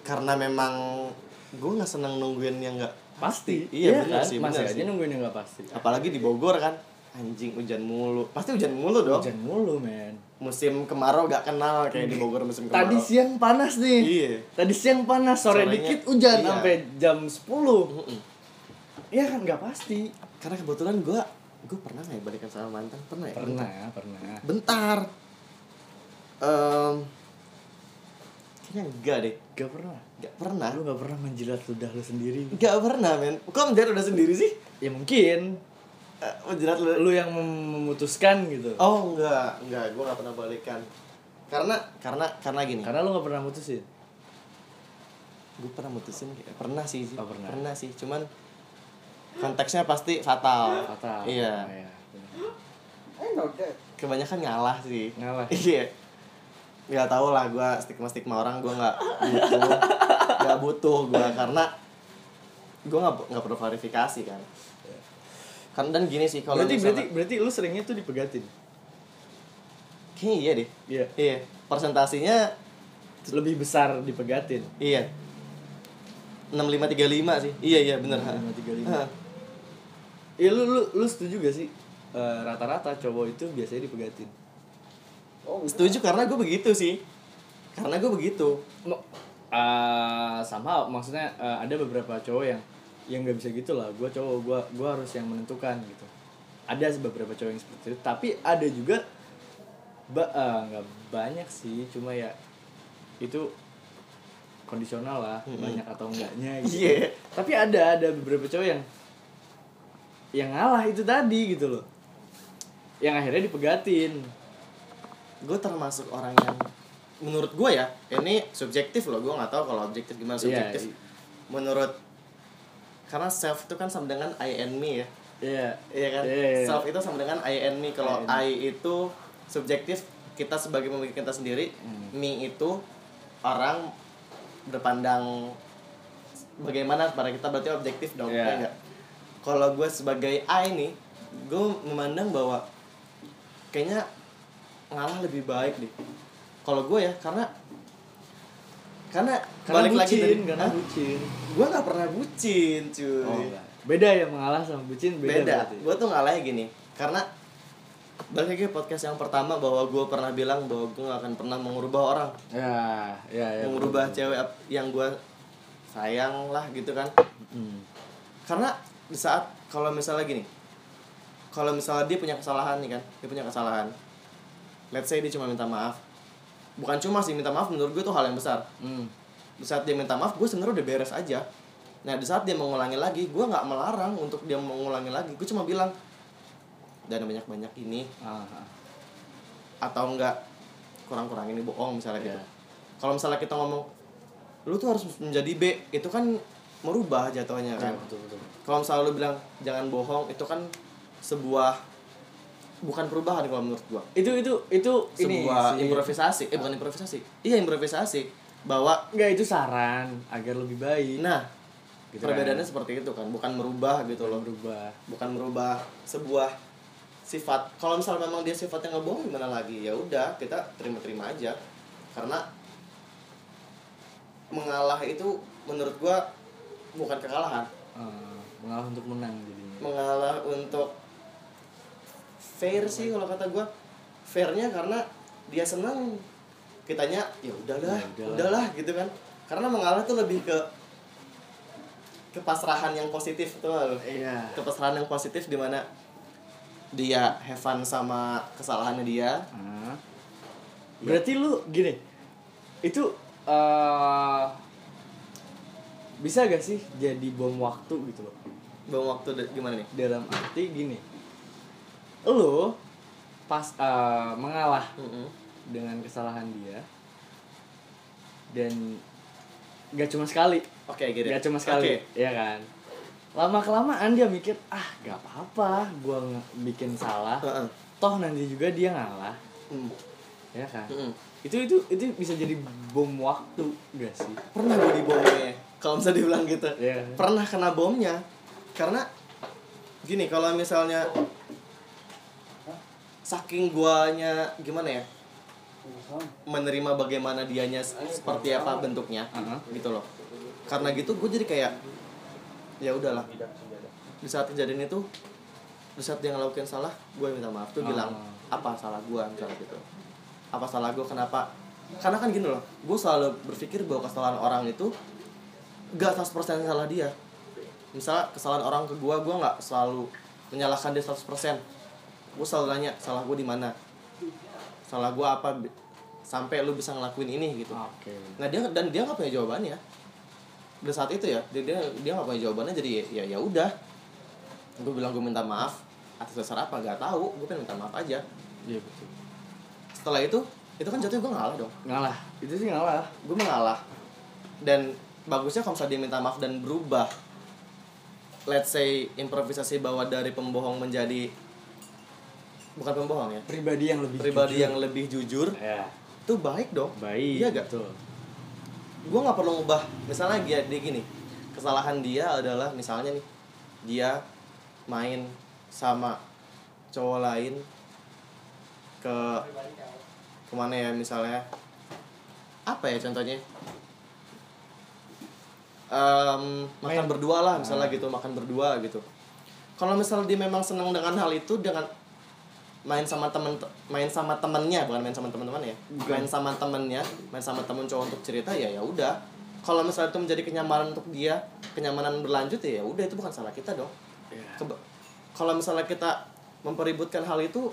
karena memang gua nggak seneng nungguin yang nggak pasti. Iya, bener kan? sih, Masih aja sih. nungguin yang nggak pasti. apalagi di Bogor kan anjing hujan mulu pasti hujan mulu dong Hujan mulu, men. musim kemarau gak kenal kayak di Bogor musim kemarau Tadi siang panas nih. iya Tadi siang panas, sore Sorenya, dikit hujan iya. sampai jam 10. Mm-mm. Iya kan nggak pasti. karena kebetulan gua gua pernah nggak ya balikan sama mantan pernah ya Pernah, pernah. bentar Em, kayaknya enggak deh Gak pernah. Gak pernah Lu gak pernah menjilat ludah lu sendiri. Gak pernah men Kok menjilat udah sendiri sih? Ya mungkin Eh, Menjilat lu lu yang mem- memutuskan gitu. Oh enggak Enggak Gue gak pernah balikan Karena Karena Karena gini Karena lu gak pernah mutusin. Gue pernah mutusin kayak- Pernah sih Oh, pernah. sih Cuman Konteksnya pasti fatal Fatal. Iya Oh, iya. Kebanyakan ngalah sih Ngalah. Iya Gak tau lah gue stigma-stigma orang gue gak butuh Gak butuh gue Karena Gue gak, gak perlu klarifikasi kan kan dan gini sih kalau berarti misalnya- berarti berarti lu seringnya tuh dipegatin. Kayaknya iya deh. Iya. Iya. Persentasinya Lebih besar dipegatin. iya. 6535 sih. Iya iya bener. 6535. Hah. Iya lu lu lu setuju gak sih? Eh, rata-rata cowok itu biasanya dipegatin. Oh, setuju karena gue begitu sih. Karena gue begitu. Mo- eh, sama maksudnya eh, ada beberapa cowok yang yang nggak bisa gitu lah. Gue cowok gue gue harus yang menentukan gitu. Ada beberapa cowok yang seperti itu. Tapi ada juga ba nggak banyak sih. Cuma ya itu kondisional lah Mm-mm. banyak atau enggaknya gitu. Iya. tapi ada ada beberapa cowok yang yang ngalah itu tadi gitu loh. Yang akhirnya dipegatin. Gue termasuk orang yang menurut gue ya, ini subjektif loh. Gue nggak tahu kalau objektif gimana Iya, subjektif. Menurut karena self itu kan sama dengan I and me ya. iya Iya kan? Iya, iya. Self itu sama dengan I and me. Kalau I I itu subjektif kita sebagai pemilik kita sendiri, Hmm. me itu orang berpandang bagaimana pada kita berarti objektif dong, Iya. ya enggak? Kalau gue sebagai I nih, gue memandang bahwa kayaknya ngalah lebih baik deh. Kalau gue ya, karena karena, karena balik bucin, lagi dari karena Hah? bucin. Gue nggak pernah bucin cuy. Oh, enggak. beda ya mengalah sama bucin beda, beda, gue tuh ngalahnya gini karena balik lagi podcast yang pertama bahwa gue pernah bilang bahwa gue gak akan pernah mengubah orang. Ya ya ya mengubah cewek yang gue sayang lah gitu kan. Hmm. karena di saat kalau misalnya gini kalau misalnya dia punya kesalahan nih kan dia punya kesalahan. Let's say dia cuma minta maaf bukan cuma sih minta maaf menurut gue tuh hal yang besar. Hmm. di saat dia minta maaf gue sebenarnya udah beres aja. Nah di saat dia mengulangi lagi gue nggak melarang untuk dia mengulangi lagi. Gue cuma bilang dan banyak banyak ini. Ah, ah. atau enggak kurang kurang ini bohong misalnya gitu. Iya. kalau misalnya kita ngomong lu tuh harus menjadi B itu kan merubah jatuhnya kan? Betul betul. Kalau misalnya lu bilang jangan bohong itu kan sebuah bukan perubahan kalau menurut gua. Itu itu itu ini sebuah sih. improvisasi. eh bukan improvisasi. Iya improvisasi. Bahwa Enggak itu saran agar lebih baik. Nah Gitu perbedaannya kan. seperti itu kan. Bukan merubah gitu loh. berubah bukan merubah sebuah sifat. Kalau misalnya memang dia sifatnya ngebohong gimana lagi? Ya udah kita terima-terima aja. Karena mengalah itu menurut gua bukan kekalahan. Eh, mengalah untuk menang jadinya. Mengalah untuk fair sih kalau kata gua. Fairnya karena dia senang. Kitanya ya udahlah Ya udahlah. udahlah gitu kan. Karena mengalah tuh lebih ke kepasrahan yang positif tuh iya. Kepasrahan yang positif di mana dia have fun sama kesalahannya dia. Ah. berarti lu gini itu eh bisa gak sih jadi bom waktu gitu loh? Bang waktu gimana nih? Dalam arti gini lu pas eh, mengalah Mm-mm. dengan kesalahan dia dan gak cuma sekali. Oke gitu gak cuma sekali ya kan? Lama kelamaan dia mikir ah gak apa-apa gua nge- bikin salah. Heeh. toh nanti juga dia ngalah. Mm. ya kan? Mm-mm. itu itu itu bisa jadi bom waktu gak sih? Pernah gue dibomnya kalau bisa dibilang gitu. Ya pernah kena bomnya karena gini kalau misalnya saking guanya gimana ya? Menerima bagaimana dianya seperti apa bentuknya Aha. gitu loh. Karena gitu gue jadi kayak ya udahlah. Di saat kejadian itu di saat dia ngelakuin salah gue minta maaf tuh bilang apa salah gue misalnya gitu. Apa salah gue kenapa? Karena kan gini loh gue selalu berpikir bahwa kesalahan orang itu gak 100% salah dia. Misalnya kesalahan orang ke gue gue nggak selalu menyalahkan dia 100% gue selalu nanya salah gue di mana? Salah gue apa sampai lu bisa ngelakuin ini gitu. Oke. Nah dia dan dia nggak punya jawabannya. Pada saat itu ya dia dia dia nggak punya jawabannya jadi ya ya udah. Gue bilang gue minta maaf atas dasar apa? Gak tahu. Gue pengen minta maaf aja. Iya betul. Setelah itu itu kan jatuhnya gue ngalah dong. Ngalah. Itu sih ngalah. Gue mengalah. Dan bagusnya kalau misalnya dia minta maaf dan berubah let's say improvisasi bahwa dari pembohong menjadi bukan pembohong ya? Pribadi yang lebih pribadi jujur. yang lebih jujur? Ya itu baik dong. Baik Iya gak? betul. Gue nggak perlu ngubah misalnya dia, dia gini kesalahan dia adalah misalnya nih dia main sama cowok lain ke ke mana ya misalnya? Apa ya contohnya? Em, makan berdua lah misalnya Ah. gitu makan berdua gitu. Kalau misalnya dia memang senang dengan hal itu dengan main sama temen main sama temennya bukan main sama teman-teman ya Bukan. main sama temennya main sama temen cowok untuk cerita ya ya udah kalau misalnya itu menjadi kenyamanan untuk dia kenyamanan berlanjut ya ya udah itu bukan salah kita dong ya. Keba- kalau misalnya kita mempeributkan hal itu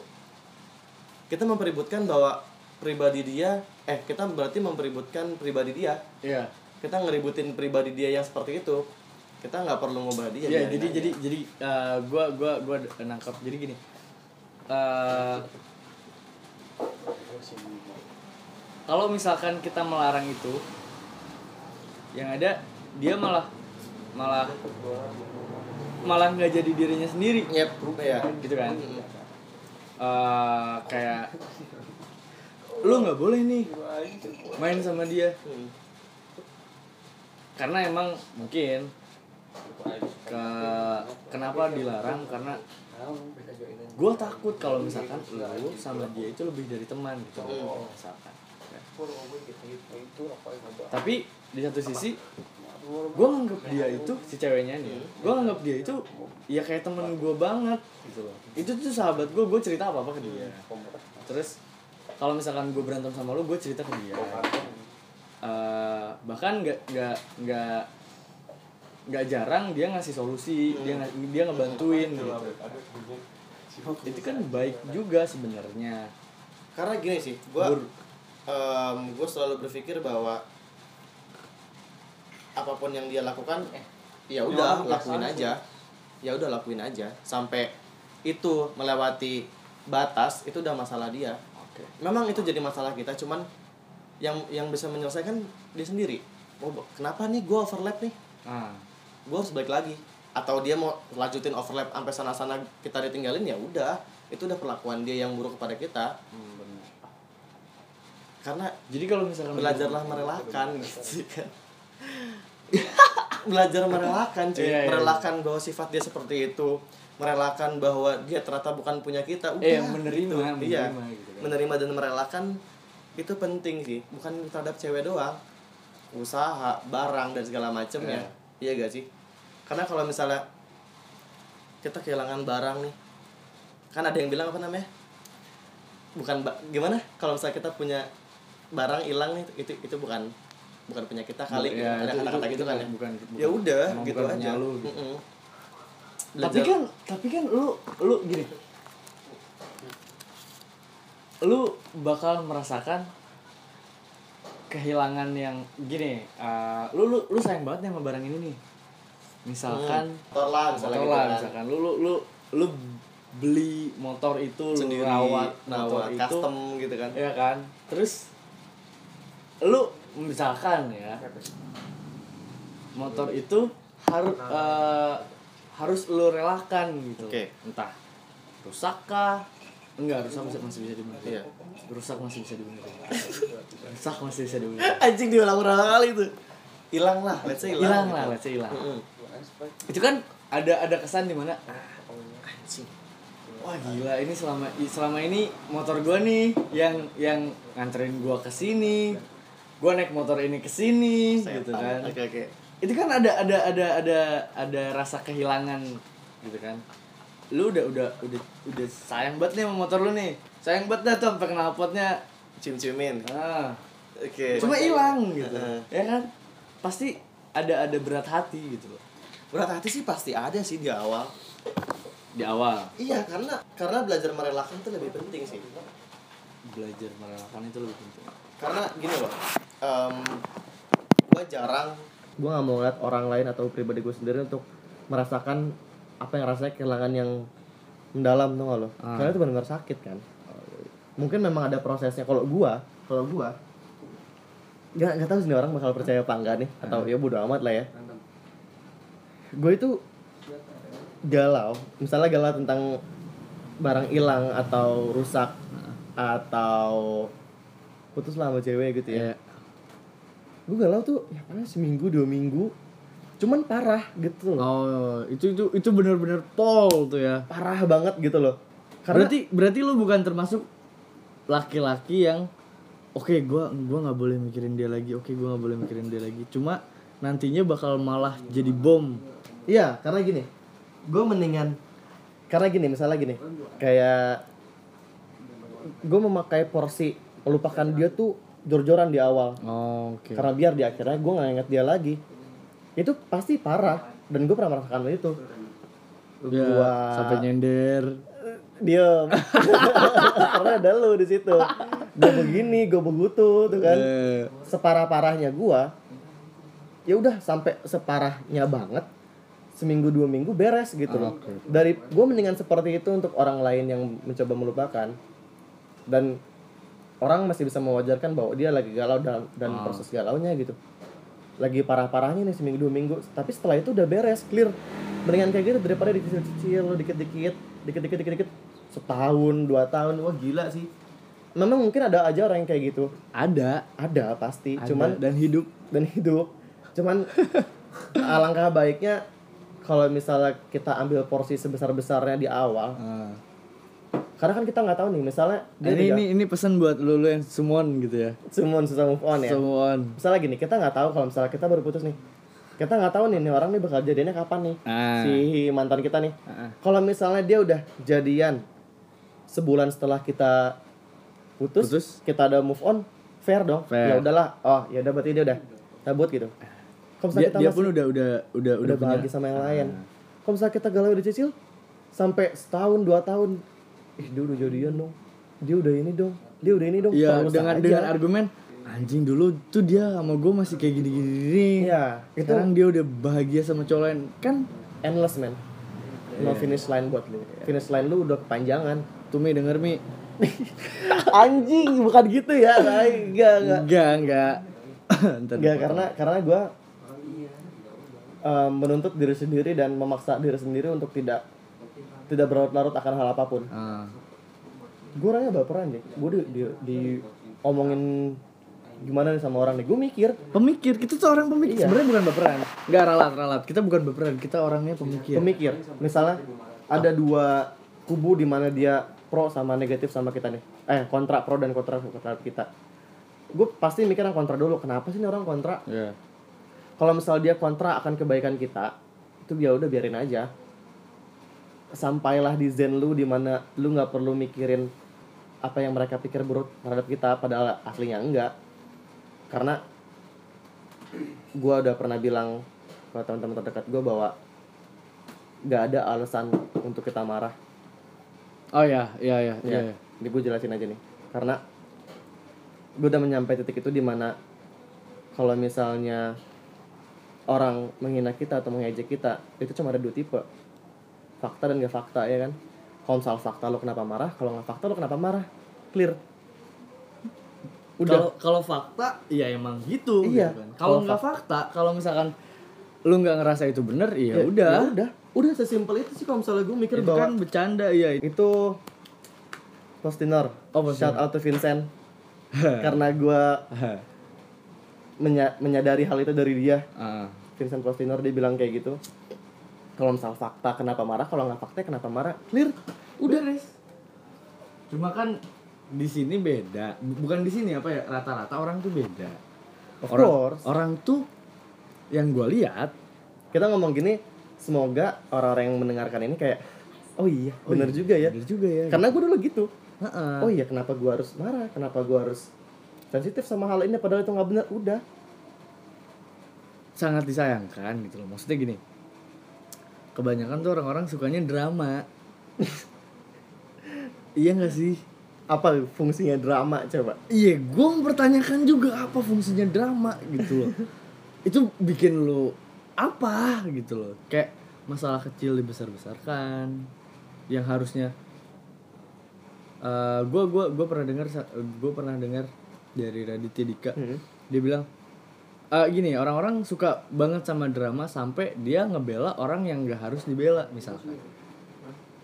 kita mempeributkan bahwa pribadi dia eh kita berarti mempeributkan pribadi dia Iya. kita ngeributin pribadi dia yang seperti itu kita nggak perlu ngubah dia Iya, biarin jadi aja. jadi jadi eh, gua gua gua nangkap jadi gini. Eh kalau misalkan kita melarang itu yang ada dia malah malah malah nggak jadi dirinya sendiri Yep, iya. gitu kan. Eh, kayak lu nggak boleh nih main sama dia karena emang mungkin ke kenapa dilarang karena gue takut kalau misalkan lu sama dia itu lebih dari teman gitu Hmm. misalkan tapi di satu sisi gue nganggap dia itu si ceweknya nih gue nganggap dia itu ya kayak temen gue banget gitu loh. Itu tuh sahabat gue gue cerita apa apa ke dia. Terus kalau misalkan gue berantem sama lu gue cerita ke dia. Eh, bahkan nggak nggak nggak nggak jarang dia ngasih solusi dia nga- dia ngebantuin gitu itu kan baik juga sebenarnya. Karena gini sih gua Gur- em, gue selalu berpikir bahwa apa pun yang dia lakukan ya udah lakuin aja. Ya udah lakuin aja. Sampai itu melewati batas itu udah masalah dia. Oke. Memang itu jadi masalah kita cuman yang yang bisa menyelesaikan dia sendiri. Oh kenapa nih gue overlap nih? Nah gue harus balik lagi atau dia mau lanjutin overlap sampai sana-sana kita ditinggalin ya udah. Itu udah perlakuan dia yang buruk kepada kita. Hmm, bener. karena jadi kalau misalkan belajarlah merelakan gitu kan. Belajar merelakan cuy. Iya, iya. merelakan bahwa sifat dia seperti itu. Merelakan bahwa dia ternyata bukan punya kita. Udah eh menerima gitu. iya. menerima gitu kan. Menerima dan merelakan itu penting sih. Bukan terhadap cewek doang. Usaha barang dan segala macamnya iya. Gak sih karena kalau misalnya kita kehilangan barang nih kan ada yang bilang apa namanya? Bukan gimana? Kalau misalnya kita punya barang hilang nih itu itu bukan bukan punya kita kali Ya, ada kata-kata itu- gitu kan ya? bukan- bukan- ya udah gitu bukan aja. lu, gitu. Mm-mm. tapi Belajar- kan tapi kan lu lu gini. Lu bakal merasakan kehilangan yang gini uh, lu lu lu sayang banget nih sama barang ini nih misalkan motor lah misalnya motor gitu kan. misalkan. Lu lu lu lu beli motor itu sendiri lu rawat motor rawat itu. custom gitu kan. Ya kan? Terus lu misalkan ya motor itu harus harus lu relakan gitu. Oke. entah rusak kah? Enggak rusak masih, masih bisa dibenerin. Iya. rusak masih bisa dibenerin. Rusak masih bisa dibenerin. Anjing diulang berapa kali tuh hilang lah let's say hilang gitu. lah let's say hilang. Mm-mm. itu kan ada ada kesan di mana anjing. Wah gila ini selama selama ini motor gua nih yang yang nganterin gua ke sini gua naik motor ini ke sini gitu kan. Oke oke. Itu kan ada ada ada ada ada rasa kehilangan gitu kan. Lu udah udah udah udah sayang banget nih sama motor lu nih. Sayang banget dah tuh sampai knalpotnya cium ciumin ah. Oke. Cuma hilang gitu. Heeh. ya kan pasti ada ada berat hati gitu loh. Berat hati sih pasti ada sih di awal. Di awal? Iya karena karena belajar merelakan itu lebih penting sih. Belajar merelakan itu lebih penting. Karena gini loh em gue jarang gue nggak mau ngeliat orang lain atau pribadi gue sendiri untuk merasakan apa yang rasanya kehilangan yang mendalam tuh lo? Ah. karena itu benar-benar sakit kan. Mungkin memang ada prosesnya. Kalau gue kalau gue nggak nggak tahu sih orang bakal percaya apa enggak nih. Atau ya bodo amat lah ya. Gue itu galau. Misalnya galau tentang barang hilang atau rusak atau putus lah sama cewek gitu ya. Iya. gue galau tuh ya paling seminggu dua minggu. Cuman parah gitu loh. Oh itu itu itu benar-benar pol tuh ya. Parah banget gitu loh. Karena berarti berarti lu bukan termasuk laki-laki yang oke gua gua nggak boleh mikirin dia lagi oke gua nggak boleh mikirin dia lagi. Cuma nantinya bakal malah jadi bom. Iya karena gini gue mendingan karena gini misalnya gini kayak gue memakai porsi melupakan dia tuh jor-joran di awal. Oh, oke. Karena biar di akhirnya gue nggak inget dia lagi. Itu pasti parah dan gue pernah merasakan itu. Ya, Gua- sampai nyender. Diem. Karena ada lu di situ gue begini gue begitu tuh kan. Eh, separah parahnya gue ya udah sampai separahnya banget seminggu dua minggu beres gitu loh. Oke. dari gue mendingan seperti itu untuk orang lain yang mencoba melupakan. Dan orang masih bisa mewajarkan bahwa dia lagi galau dan dan proses galaunya gitu. Lagi parah-parahnya nih seminggu dua minggu tapi setelah itu udah beres clear. Mendingan kayak gitu daripada dikecil-kecil dikit-dikit dikit-dikit dikit-dikit. Setahun dua tahun wah gila sih memang mungkin ada aja orang yang kayak gitu. Ada. Ada pasti. Ada. cuman dan hidup. Dan hidup. Cuman alangkah baiknya kalau misalnya kita ambil porsi sebesar besarnya di awal. Ah. karena kan kita nggak tahu nih misalnya dia ini ini ini pesan buat lu lu yang sumon gitu ya. Semua susah move on ya. Sumon misalnya gini kita nggak tahu kalau misalnya kita baru putus nih. Kita nggak tahu nih nih orang nih bakal jadiannya kapan nih? Ah. si mantan kita nih. Ah. kalau misalnya dia udah jadian sebulan setelah kita putus, Putus. kita ada move on fair dong. Fair. ya udahlah. Oh ya udah berarti dia udah cabut gitu. Kalau dia, kita dia masih pun udah udah udah udah punya- bahagia sama yang lain. Kalau misalnya kita galau udah cicil sampai setahun dua tahun ih dia udah jadian dong. Dia udah ini dong. Dia udah ini dong. Iya Terus dengan aja. dengan argumen anjing dulu tuh dia sama gue masih kayak gini gini Iya, itu- sekarang dia udah bahagia sama cowok lain. Kan? Endless man. No finish line buat lu. Finish line lu udah kepanjangan. Tuh mi denger mi anjing bukan gitu ya enggak enggak. Enggak enggak. Enggak karena karena gue menuntut diri sendiri dan memaksa diri sendiri untuk tidak tidak berlarut-larut akan hal apa pun. Ah. gue orangnya baperan deh gue di, di, di omongin gimana nih sama orang nih. Gue mikir. Pemikir kita tuh orang pemikir. Iya. sebenarnya bukan baperan. Enggak ralat ralat. Kita bukan baperan. Kita orangnya pemikir. Pemikir. Misalnya ada dua kubu di mana dia pro sama negatif sama kita nih. Eh kontra pro dan kontra kontra kita. Gue pasti mikir yang kontra dulu kenapa sih ini orang kontra? Iya. kalau misal dia kontra akan kebaikan kita itu ya udah biarin aja. Sampailah di zen lu di mana lu nggak perlu mikirin apa yang mereka pikir buruk terhadap kita padahal aslinya enggak. Karena gua udah pernah bilang ke teman-teman terdekat gue bahwa nggak ada alasan untuk kita marah Oh ya, iya iya iya. ya ini gue jelasin aja nih karena gue udah menyampai titik itu di mana kalau misalnya orang menghina kita atau mengejek kita itu cuma ada dua tipe fakta dan gak fakta ya kan kalau misal fakta lo kenapa marah kalau nggak fakta lo kenapa marah clear udah kalau fakta iya emang gitu. Iya. gitu kan. Kalau nggak fakta, kalau misalkan lu nggak ngerasa itu bener, iya Ya- udah. ya udah udah sesimpel itu sih kalau misalnya gue mikir Itu bahwa kan bercanda iya. itu Postinor Oh, shout out to Vincent karena gue menya- menyadari hal itu dari dia Ah. Vincent Postinor dia bilang kayak gitu kalau misal fakta kenapa marah kalau nggak fakta kenapa marah clear udah res. Cuma kan di sini beda. Bukan di sini apa ya? Rata-rata orang tuh beda. of orang, course Orang tuh yang gue lihat kita ngomong gini semoga orang-orang yang mendengarkan ini kayak oh iya bener iya, juga ya bener juga ya. karena gue dulu gitu Heeh. oh iya kenapa gue harus marah kenapa gue harus sensitif sama hal ini padahal itu nggak benar udah sangat disayangkan gitu loh. Maksudnya gini. Kebanyakan tuh orang-orang sukanya drama. iya gak sih? apa fungsinya drama coba Iya, gue mempertanyakan juga apa fungsinya drama gitu loh. itu bikin lo apa gitu loh. Kayak masalah kecil dibesar-besarkan yang harusnya gue gua gua pernah dengar gue pernah dengar dari Raditya Dika Hmm. dia bilang eh gini orang-orang suka banget sama drama sampai dia ngebela orang yang gak harus dibela misalkan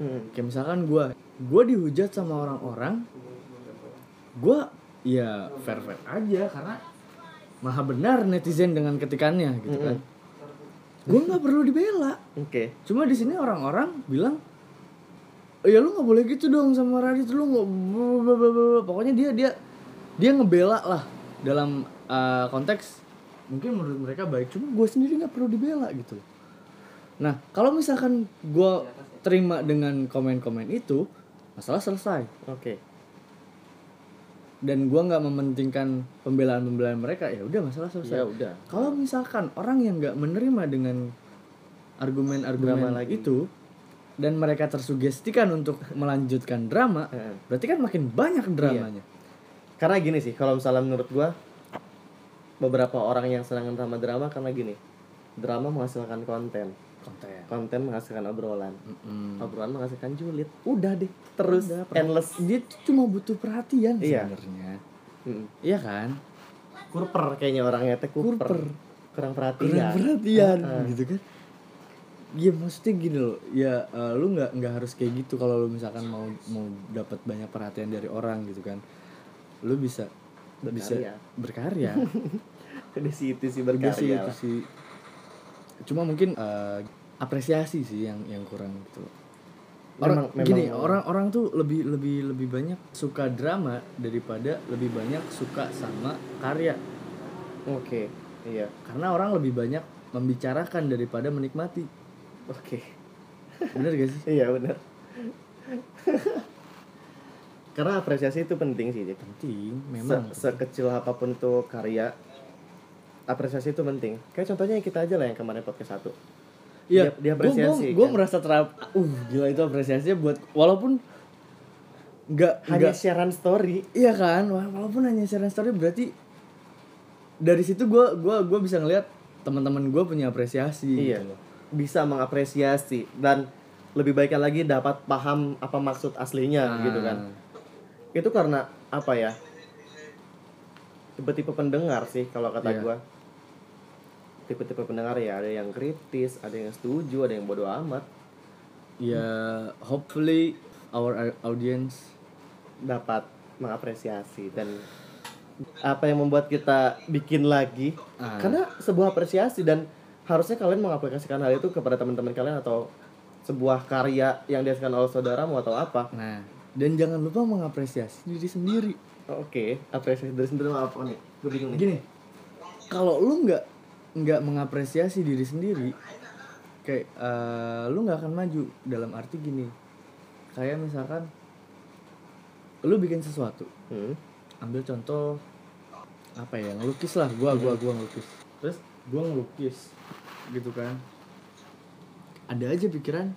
Hmm. kayak misalkan gue gue dihujat sama orang-orang gue ya fair fair aja karena maha benar netizen dengan ketikannya gitu kan gue nggak perlu dibela. Oke. Cuma di sini orang-orang bilang ya lu nggak boleh gitu dong sama Radit lu nggak blablabla." pokoknya dia dia dia ngebela lah dalam uh, konteks mungkin menurut mereka baik cuma gue sendiri nggak perlu dibela gitu. Nah kalau misalkan gue terima dengan komen-komen itu masalah selesai. Oke dan gue nggak mementingkan pembelaan-pembelaan mereka ya udah masalah selesai ya udah kalau misalkan orang yang nggak menerima dengan argumen-argumen Drama lagi. itu dan mereka tersugestikan untuk melanjutkan drama, Heeh. berarti kan makin banyak dramanya. karena gini sih kalau misalnya menurut gua beberapa orang yang senang sama drama karena gini drama menghasilkan konten Konten. konten menghasilkan obrolan Mm-mm. obrolan menghasilkan julid udah deh terus Udah, endless Dia cuma butuh perhatian Iya. sebenarnya. Mm. Iya kan? kurper kayaknya orangnya teh kurper, Kurper. kurang perhatian Kurang perhatian Heeh. gitu kan. Iya maksudnya gini loh, ya eh, lu nggak nggak harus kayak gitu kalau lu misalkan mau mau dapat banyak perhatian dari orang gitu kan, lu bisa bisa Berkarya. berkarya. di situ sih berkarya itu sih. Cuma mungkin eh, apresiasi sih yang yang kurang gitu loh. Orang Memang- gini, memang- orang-orang tuh lebih lebih lebih banyak suka drama daripada lebih banyak suka sama karya. oke iya Karena orang lebih banyak membicarakan daripada menikmati. oke Bener gak sih? iya benar karena apresiasi itu penting sih. Penting, Se- memang. sekecil apa pun itu karya apresiasi itu penting. Kayak contohnya kita aja lah yang kemarin podcast satu. Iya, dia- dia apresiasi, Gue kan? merasa terap, uh gila itu apresiasinya buat walaupun nggak hanya nggak sharean story. Iya kan, walaupun hanya sharing story berarti dari situ gua gua gua bisa ngeliat teman-teman gue punya apresiasi iya. Gitu bisa mengapresiasi dan lebih baiknya lagi dapat paham apa maksud aslinya Nah, gitu kan. Itu karena apa ya? Tipe-tipe pendengar sih kalau kata Iya. gua tipe-tipe pendengar ya ada yang kritis ada yang setuju ada yang bodoh amat Ya, hopefully our au- audience dapat mengapresiasi dan apa yang membuat kita bikin lagi Ah. karena sebuah apresiasi dan harusnya kalian mengaplikasikan hal itu kepada teman-teman kalian atau sebuah karya yang dihasilkan oleh saudaramu atau apa Nah, dan jangan lupa mengapresiasi diri sendiri. Oke, apresiasi dari sendiri apa nih? Gue bingung nih. gini kalau lu nggak nggak mengapresiasi diri sendiri kayak eh, lu nggak akan maju. Dalam arti gini kayak misalkan lu bikin sesuatu Hmm. ambil contoh apa ya ngelukis lah. Gua gua gua ngelukis. Terus gua ngelukis gitu kan. Ada aja pikiran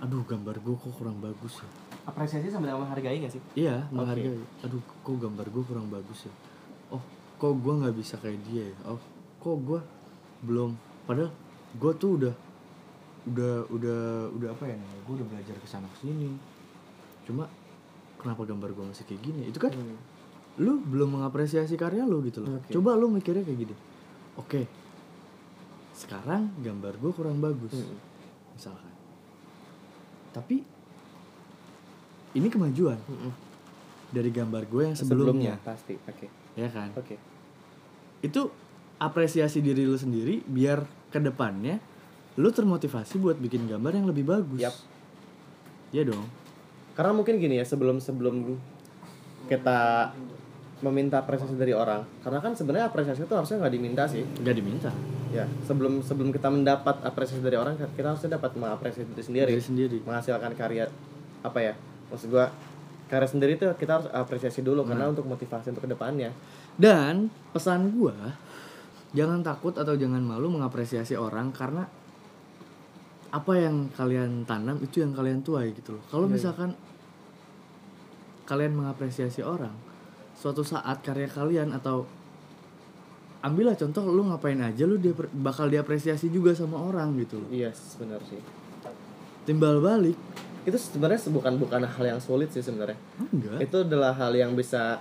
aduh gambar gua kok kurang bagus ya? Apresiasi sama menghargai gak sih? iya menghargai. Aduh kok gambar gua kurang bagus ya? Oh kok gua nggak bisa kayak dia ya oh kok gua belum padahal gua tuh udah udah udah udah apa ya namanya gua udah belajar ke sana ke sini cuma kenapa gambar gua masih kayak gini itu kan lu belum mengapresiasi karya lu gitu loh Oke. coba lu mikirnya kayak gini oke sekarang gambar gue kurang bagus Hmm. misalkan tapi ini kemajuan Hmm. dari gambar gue yang sebelumnya, pasti. Oke. ya kan Oke. Itu apresiasi diri lu sendiri biar ke depannya lu termotivasi buat bikin gambar yang lebih bagus Yap. ya dong Karena mungkin gini ya, sebelum sebelum kita meminta apresiasi dari orang, karena kan sebenarnya apresiasi itu harusnya nggak diminta sih. nggak diminta Ya, sebelum sebelum kita mendapat apresiasi dari orang, kita harusnya dapat mengapresiasi diri sendiri. diri sendiri menghasilkan karya apa ya maksud gua karya sendiri tuh kita harus apresiasi dulu karena Nah. untuk motivasi untuk ke depannya Dan pesan gua jangan takut atau jangan malu mengapresiasi orang karena apa yang kalian tanam itu yang kalian tuai gitu loh. Kalau Iya, iya. misalkan kalian mengapresiasi orang, suatu saat karya kalian atau ambillah contoh lu ngapain aja lu dia bakal diapresiasi juga sama orang gitu loh. iya benar sih Timbal balik itu sebenarnya bukan bukan hal yang sulit sih sebenarnya enggak. itu adalah hal yang bisa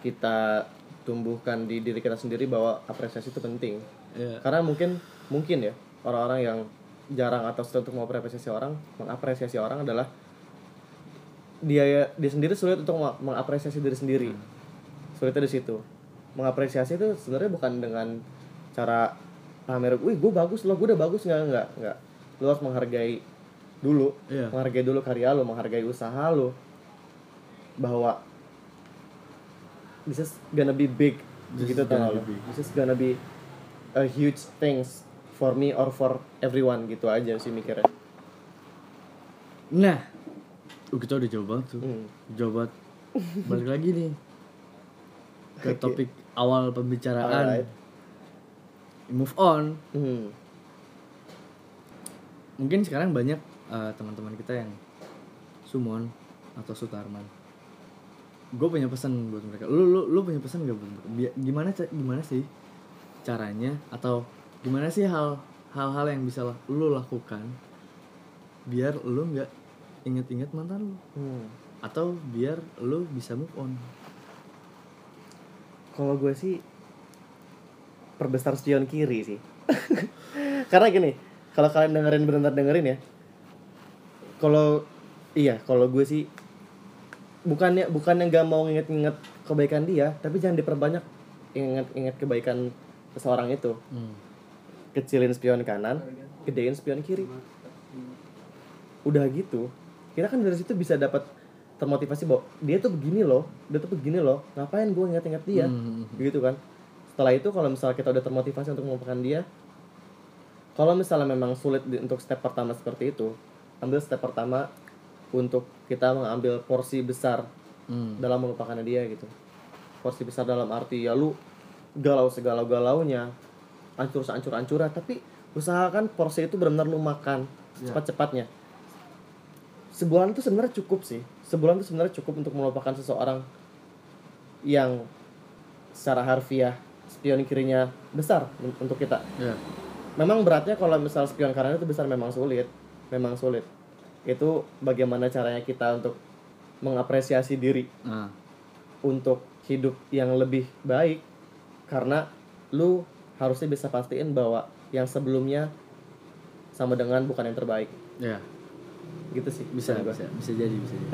kita tumbuhkan di diri kita sendiri bahwa apresiasi itu penting. Ya. karena mungkin mungkin ya orang-orang yang jarang atau sulit untuk mengapresiasi orang mengapresiasi orang adalah dia dia sendiri sulit untuk meng- mengapresiasi diri sendiri. Sulitnya di situ. Mengapresiasi itu sebenarnya bukan dengan cara pamer wih gue bagus loh gue udah bagus. Nggak nggak nggak. Lu harus menghargai dulu. Iya. menghargai dulu karya lo menghargai usaha lo bahwa this is gonna be big This gitu tau this is gonna be a huge things for me or for everyone gitu aja sih mikirnya Nah, kita udah jauh banget tuh. Hmm. Jauh banget. Balik lagi nih ke Oke. topik awal pembicaraan. Alright. Move on. Hmm. Mungkin sekarang banyak uh, teman-teman kita yang Sumon atau Sutarman. Gue punya pesan buat mereka. Lu lu lu punya pesan gak buat mereka? Gimana gimana sih caranya atau gimana sih hal hal-hal yang bisa lu lakukan biar lu nggak inget-inget mantan lu Hmm. atau biar lu bisa move on Kalau gue sih perbesar spion kiri sih. Karena gini, kalau kalian dengerin benar dengerin ya. Kalau iya, kalau gue sih bukannya bukannya nggak mau inget-inget kebaikan dia, tapi jangan diperbanyak inget-inget kebaikan seseorang itu. hmm. Kecilin spion kanan, gedein spion kiri. Udah gitu, kita kan dari situ bisa dapat termotivasi bahwa dia tuh begini loh, dia tuh begini loh, ngapain gue inget-inget dia? Hmm. gitu kan setelah itu kalau misalnya kita udah termotivasi untuk melupakan dia kalau misalnya memang sulit di- untuk step pertama seperti itu ambil step pertama untuk kita mengambil porsi besar Hmm. dalam melupakannya dia gitu. Porsi besar dalam arti ya lu galau segalau galaunya hancur sehancur hancurnya tapi usahakan porsi itu benar-benar lu makan Ya. cepat-cepatnya sebulan itu sebenarnya cukup sih. Sebulan itu sebenarnya cukup untuk melupakan seseorang yang secara harfiah spion kirinya besar un- untuk kita. Ya. Memang beratnya kalau misal spion kanan itu besar memang sulit. Memang sulit itu bagaimana caranya kita untuk mengapresiasi diri nah untuk hidup yang lebih baik? Karena lu harusnya bisa pastiin bahwa yang sebelumnya sama dengan bukan yang terbaik. Ya. Gitu sih bisa gua. bisa. Bisa jadi bisa jadi.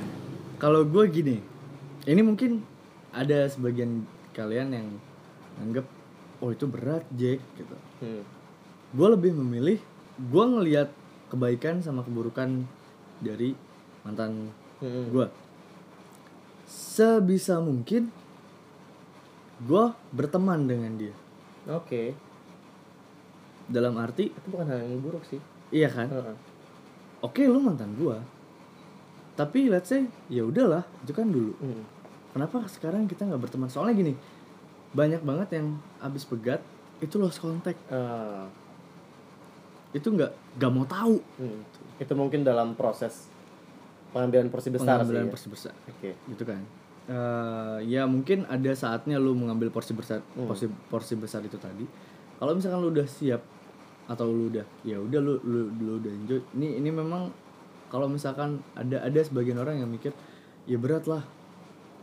Kalau gue gini ini mungkin ada sebagian kalian yang anggap oh itu berat Jack gitu. Hmm. gue lebih memilih gue ngelihat kebaikan sama keburukan dari mantan Hmm. gue sebisa mungkin gue berteman dengan dia Oke. dalam arti Itu bukan hal yang buruk sih. iya kan Heeh. oke lu mantan gue tapi let's say ya udahlah itu kan dulu Hmm. kenapa sekarang kita nggak berteman soalnya gini banyak banget yang abis pegat itu lost contact Ah, itu nggak nggak mau tahu hmm. Itu mungkin dalam proses pengambilan porsi besar sih. pengambilan ya. porsi besar Oke. gitu kan Eh, ya mungkin ada saatnya lu mengambil porsi besar Hmm. porsi porsi besar itu tadi kalau misalkan lu udah siap atau lu udah ya udah lu, lu lu udah enjoy ini ini memang kalau misalkan ada ada sebagian orang yang mikir ya berat lah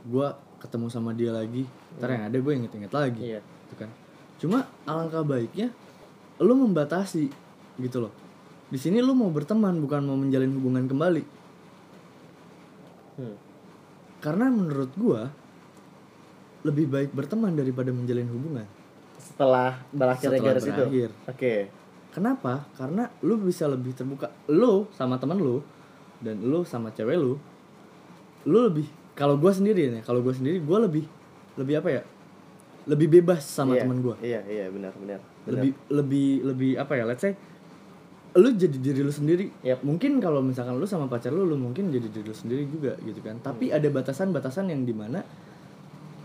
gua ketemu sama dia lagi ntar yang ada gue inget-inget lagi Iya. gitu kan cuma alangkah baiknya lu membatasi gitu loh di sini lu mau berteman bukan mau menjalin hubungan kembali Hmm. karena menurut gua lebih baik berteman daripada menjalin hubungan Setelah Setelah garis itu. berakhir. Oke. kenapa karena lu bisa lebih terbuka lu sama teman lu dan lu sama cewek lu lu lebih kalau gua sendiri nih kalau gua sendiri gua lebih lebih apa ya lebih bebas sama Iya, teman gua Iya, iya benar, benar. benar. lebih lebih lebih apa ya let's say lu jadi diri lu sendiri Yap. mungkin kalau misalkan lu sama pacar lu lu mungkin jadi diri lu sendiri juga gitu kan tapi Hmm. ada batasan-batasan yang di mana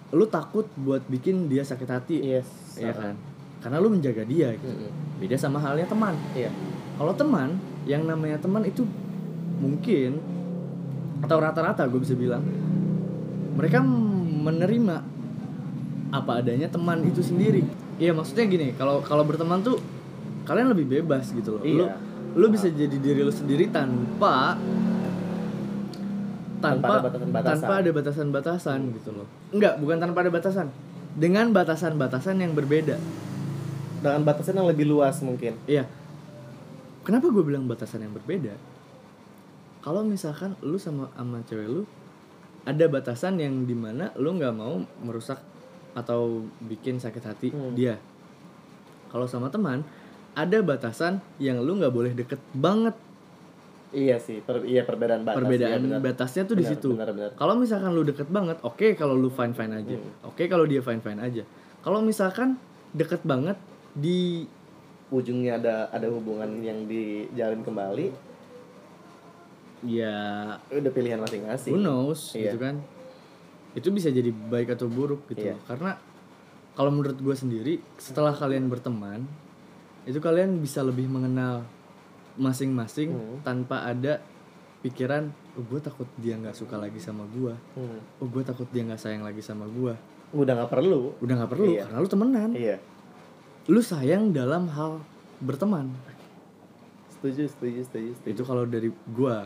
lu takut buat bikin dia sakit hati Yes. ya kan karena lu menjaga dia gitu. Mm-mm. beda sama halnya teman Iya. kalau teman yang namanya teman itu mungkin atau rata-rata gue bisa bilang mereka menerima apa adanya teman itu sendiri iya maksudnya gini kalau kalau berteman tuh kalian lebih bebas gitu loh lu Iya. lu bisa jadi diri lu sendiri tanpa Tanpa tanpa ada batasan-batasan. tanpa ada batasan-batasan gitu loh enggak bukan tanpa ada batasan dengan batasan-batasan yang berbeda Dengan batasan yang lebih luas mungkin. Iya. Kenapa gue bilang batasan yang berbeda? Kalau misalkan lu sama sama cewek lu ada batasan yang di mana lu nggak mau merusak atau bikin sakit hati Hmm. dia. Kalau sama teman ada batasan yang lu nggak boleh deket banget. Iya sih, per, iya perbedaan batas. Perbedaan benar. batasnya tuh di situ. Kalau misalkan lu deket banget, oke kalau lu fine fine aja. Hmm. Oke kalau dia fine fine aja. Kalau misalkan deket banget di Ujungnya ada ada hubungan yang dijalin kembali, ya udah pilihan masing-masing. who knows Iya. gitu kan itu bisa jadi baik atau buruk gitu Iya. karena kalau menurut gue sendiri setelah kalian berteman itu kalian bisa lebih mengenal masing-masing Hmm. tanpa ada pikiran oh gue takut dia nggak suka lagi sama gue Hmm. oh gue takut dia nggak sayang lagi sama gue Udah nggak perlu. udah nggak perlu Iya. karena lu temenan Iya. lu sayang dalam hal berteman Setuju, setuju, setuju, setuju. itu kalau dari gua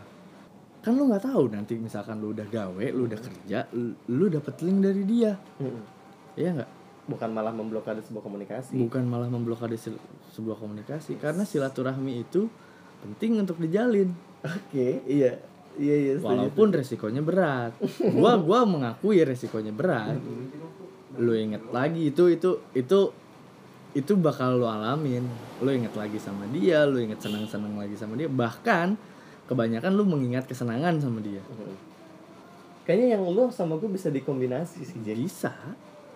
kan lu nggak tahu nanti misalkan lu udah gawe lu udah kerja lu, lu dapet link dari dia Mm-mm. iya nggak Bukan malah memblokade sebuah komunikasi. bukan malah memblokade sil- sebuah komunikasi karena silaturahmi itu penting untuk dijalin Oke, iya. Iya, iya, setuju. walaupun resikonya berat gua gua mengakui resikonya berat lu inget lagi itu itu itu itu bakal lu alamin lu inget lagi sama dia lu inget senang senang lagi sama dia bahkan kebanyakan lu mengingat kesenangan sama dia Mm. Kayaknya yang lu sama gue bisa dikombinasi sih, Jack. bisa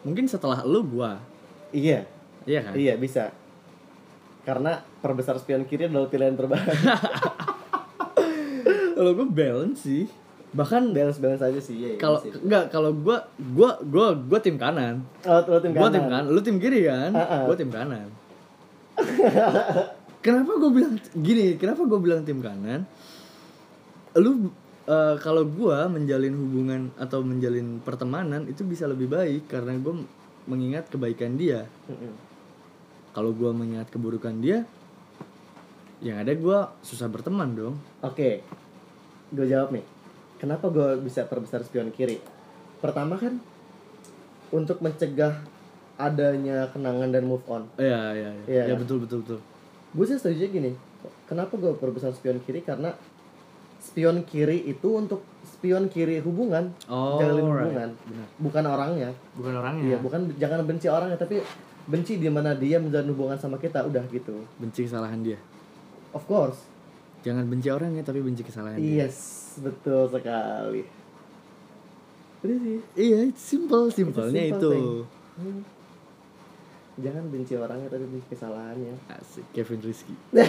mungkin setelah lu gua Iya, iya kan iya bisa. Karena perbesar spion kiri adalah pilihan terbaik. kalau gua balance sih bahkan balance balance aja sih, iya. iya, kalau sih. enggak kalau gua gua gua gua tim kanan Oh, lu tim gua kanan. tim kanan lu tim kiri kan Ah, ah. gua tim kanan kenapa gua bilang gini kenapa gua bilang tim kanan lu eh, kalau gua menjalin hubungan atau menjalin pertemanan itu bisa lebih baik karena gua mengingat kebaikan dia kalau gua mengingat keburukan dia yang ada gua susah berteman dong Oke, gue jawab nih. Kenapa gue bisa perbesar spion kiri? Pertama kan untuk mencegah adanya kenangan dan move on. iya iya iya Iya. ya betul betul betul Gue sih setuju gini. Kenapa gue perbesar spion kiri? Karena spion kiri itu untuk spion kiri hubungan, oh jalin right. hubungan, benar bukan orangnya. bukan orangnya Iya, bukan jangan benci orangnya, tapi benci di mana dia menjalin hubungan sama kita, udah gitu. benci kesalahan dia Of course. jangan benci orangnya tapi benci kesalahan dia Yes, betul sekali. Udah sih. iya simple simpelnya simple itu thing. Hmm. Jangan benci orangnya tapi benci kesalahannya. asik Kevin Rizky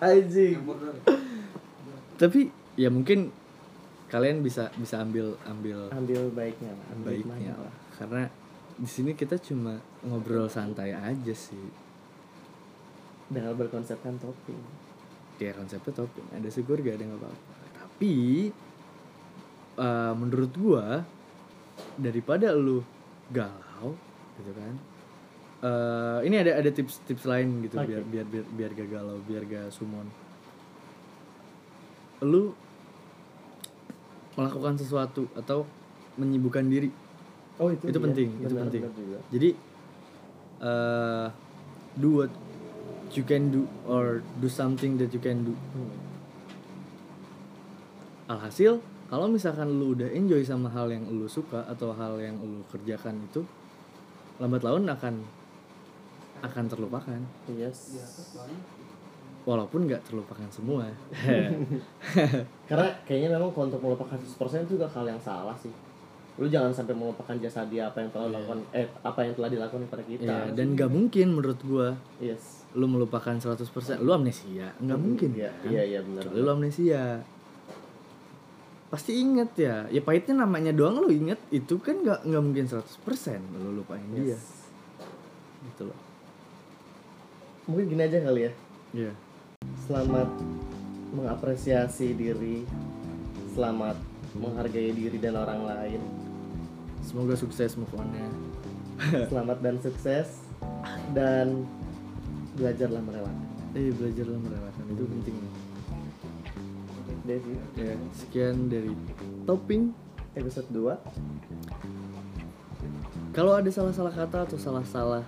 Anjing. Tapi ya mungkin kalian bisa bisa ambil ambil Ambil baiknya lah. Ambil baiknya hikmahnya lah karena di sini kita cuma ngobrol santai aja sih Dengan berkonsepkan topping. ya konsepnya topping ada syukur gak ada nggak apa-apa tapi eh, menurut gua daripada lu galau gitu kan eh ini ada ada tips tips lain gitu Oke. biar biar biar biar gak galau biar gak sumon lu melakukan sesuatu atau menyibukkan diri Oh itu, Itu dia. penting, itu Benar, penting. benar juga. jadi eh do what you can do or do something that you can do Hmm. alhasil kalau misalkan lu udah enjoy sama hal yang lu suka atau hal yang lu kerjakan itu lambat laun akan akan terlupakan Yes. Walaupun nggak terlupakan semua Karena kayaknya memang kalau untuk melupakan 100% itu juga hal yang salah sih. Lu jangan sampai melupakan jasa dia apa yang telah Iya. lakukan eh apa yang telah dilakukan kepada kita. ya, dan nggak mungkin menurut gua yes. lu melupakan 100% lu amnesia nggak mungkin Iya, kan? iya, iya benar. Kecuali lu amnesia pasti inget ya ya pahitnya namanya doang lu inget itu kan nggak nggak mungkin 100% lu lupain dia Yes. gitu loh Mungkin gini aja kali ya. Iya Selamat mengapresiasi diri. Selamat menghargai diri dan orang lain. semoga sukses move on-nya Selamat dan sukses dan belajarlah merelakan. eh belajarlah merelakan itu penting Devi, ya sekian dari topping episode 2. kalau ada salah-salah kata atau salah-salah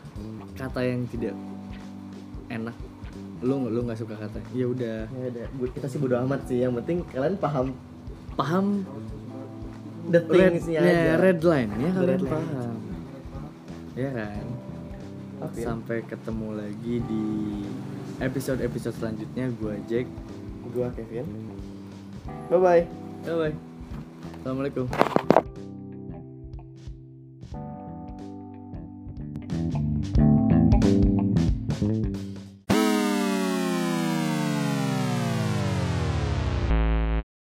kata yang tidak enak lu lu nggak suka kata ya udah Ya udah, kita sih bodo amat sih. Yang penting kalian paham paham the red, things-nya ya, aja. red line ya kalian red line. paham ya kan ya? sampai ketemu lagi di episode-episode selanjutnya gua Jack Gua Kevin. Bye bye. bye bye assalamualaikum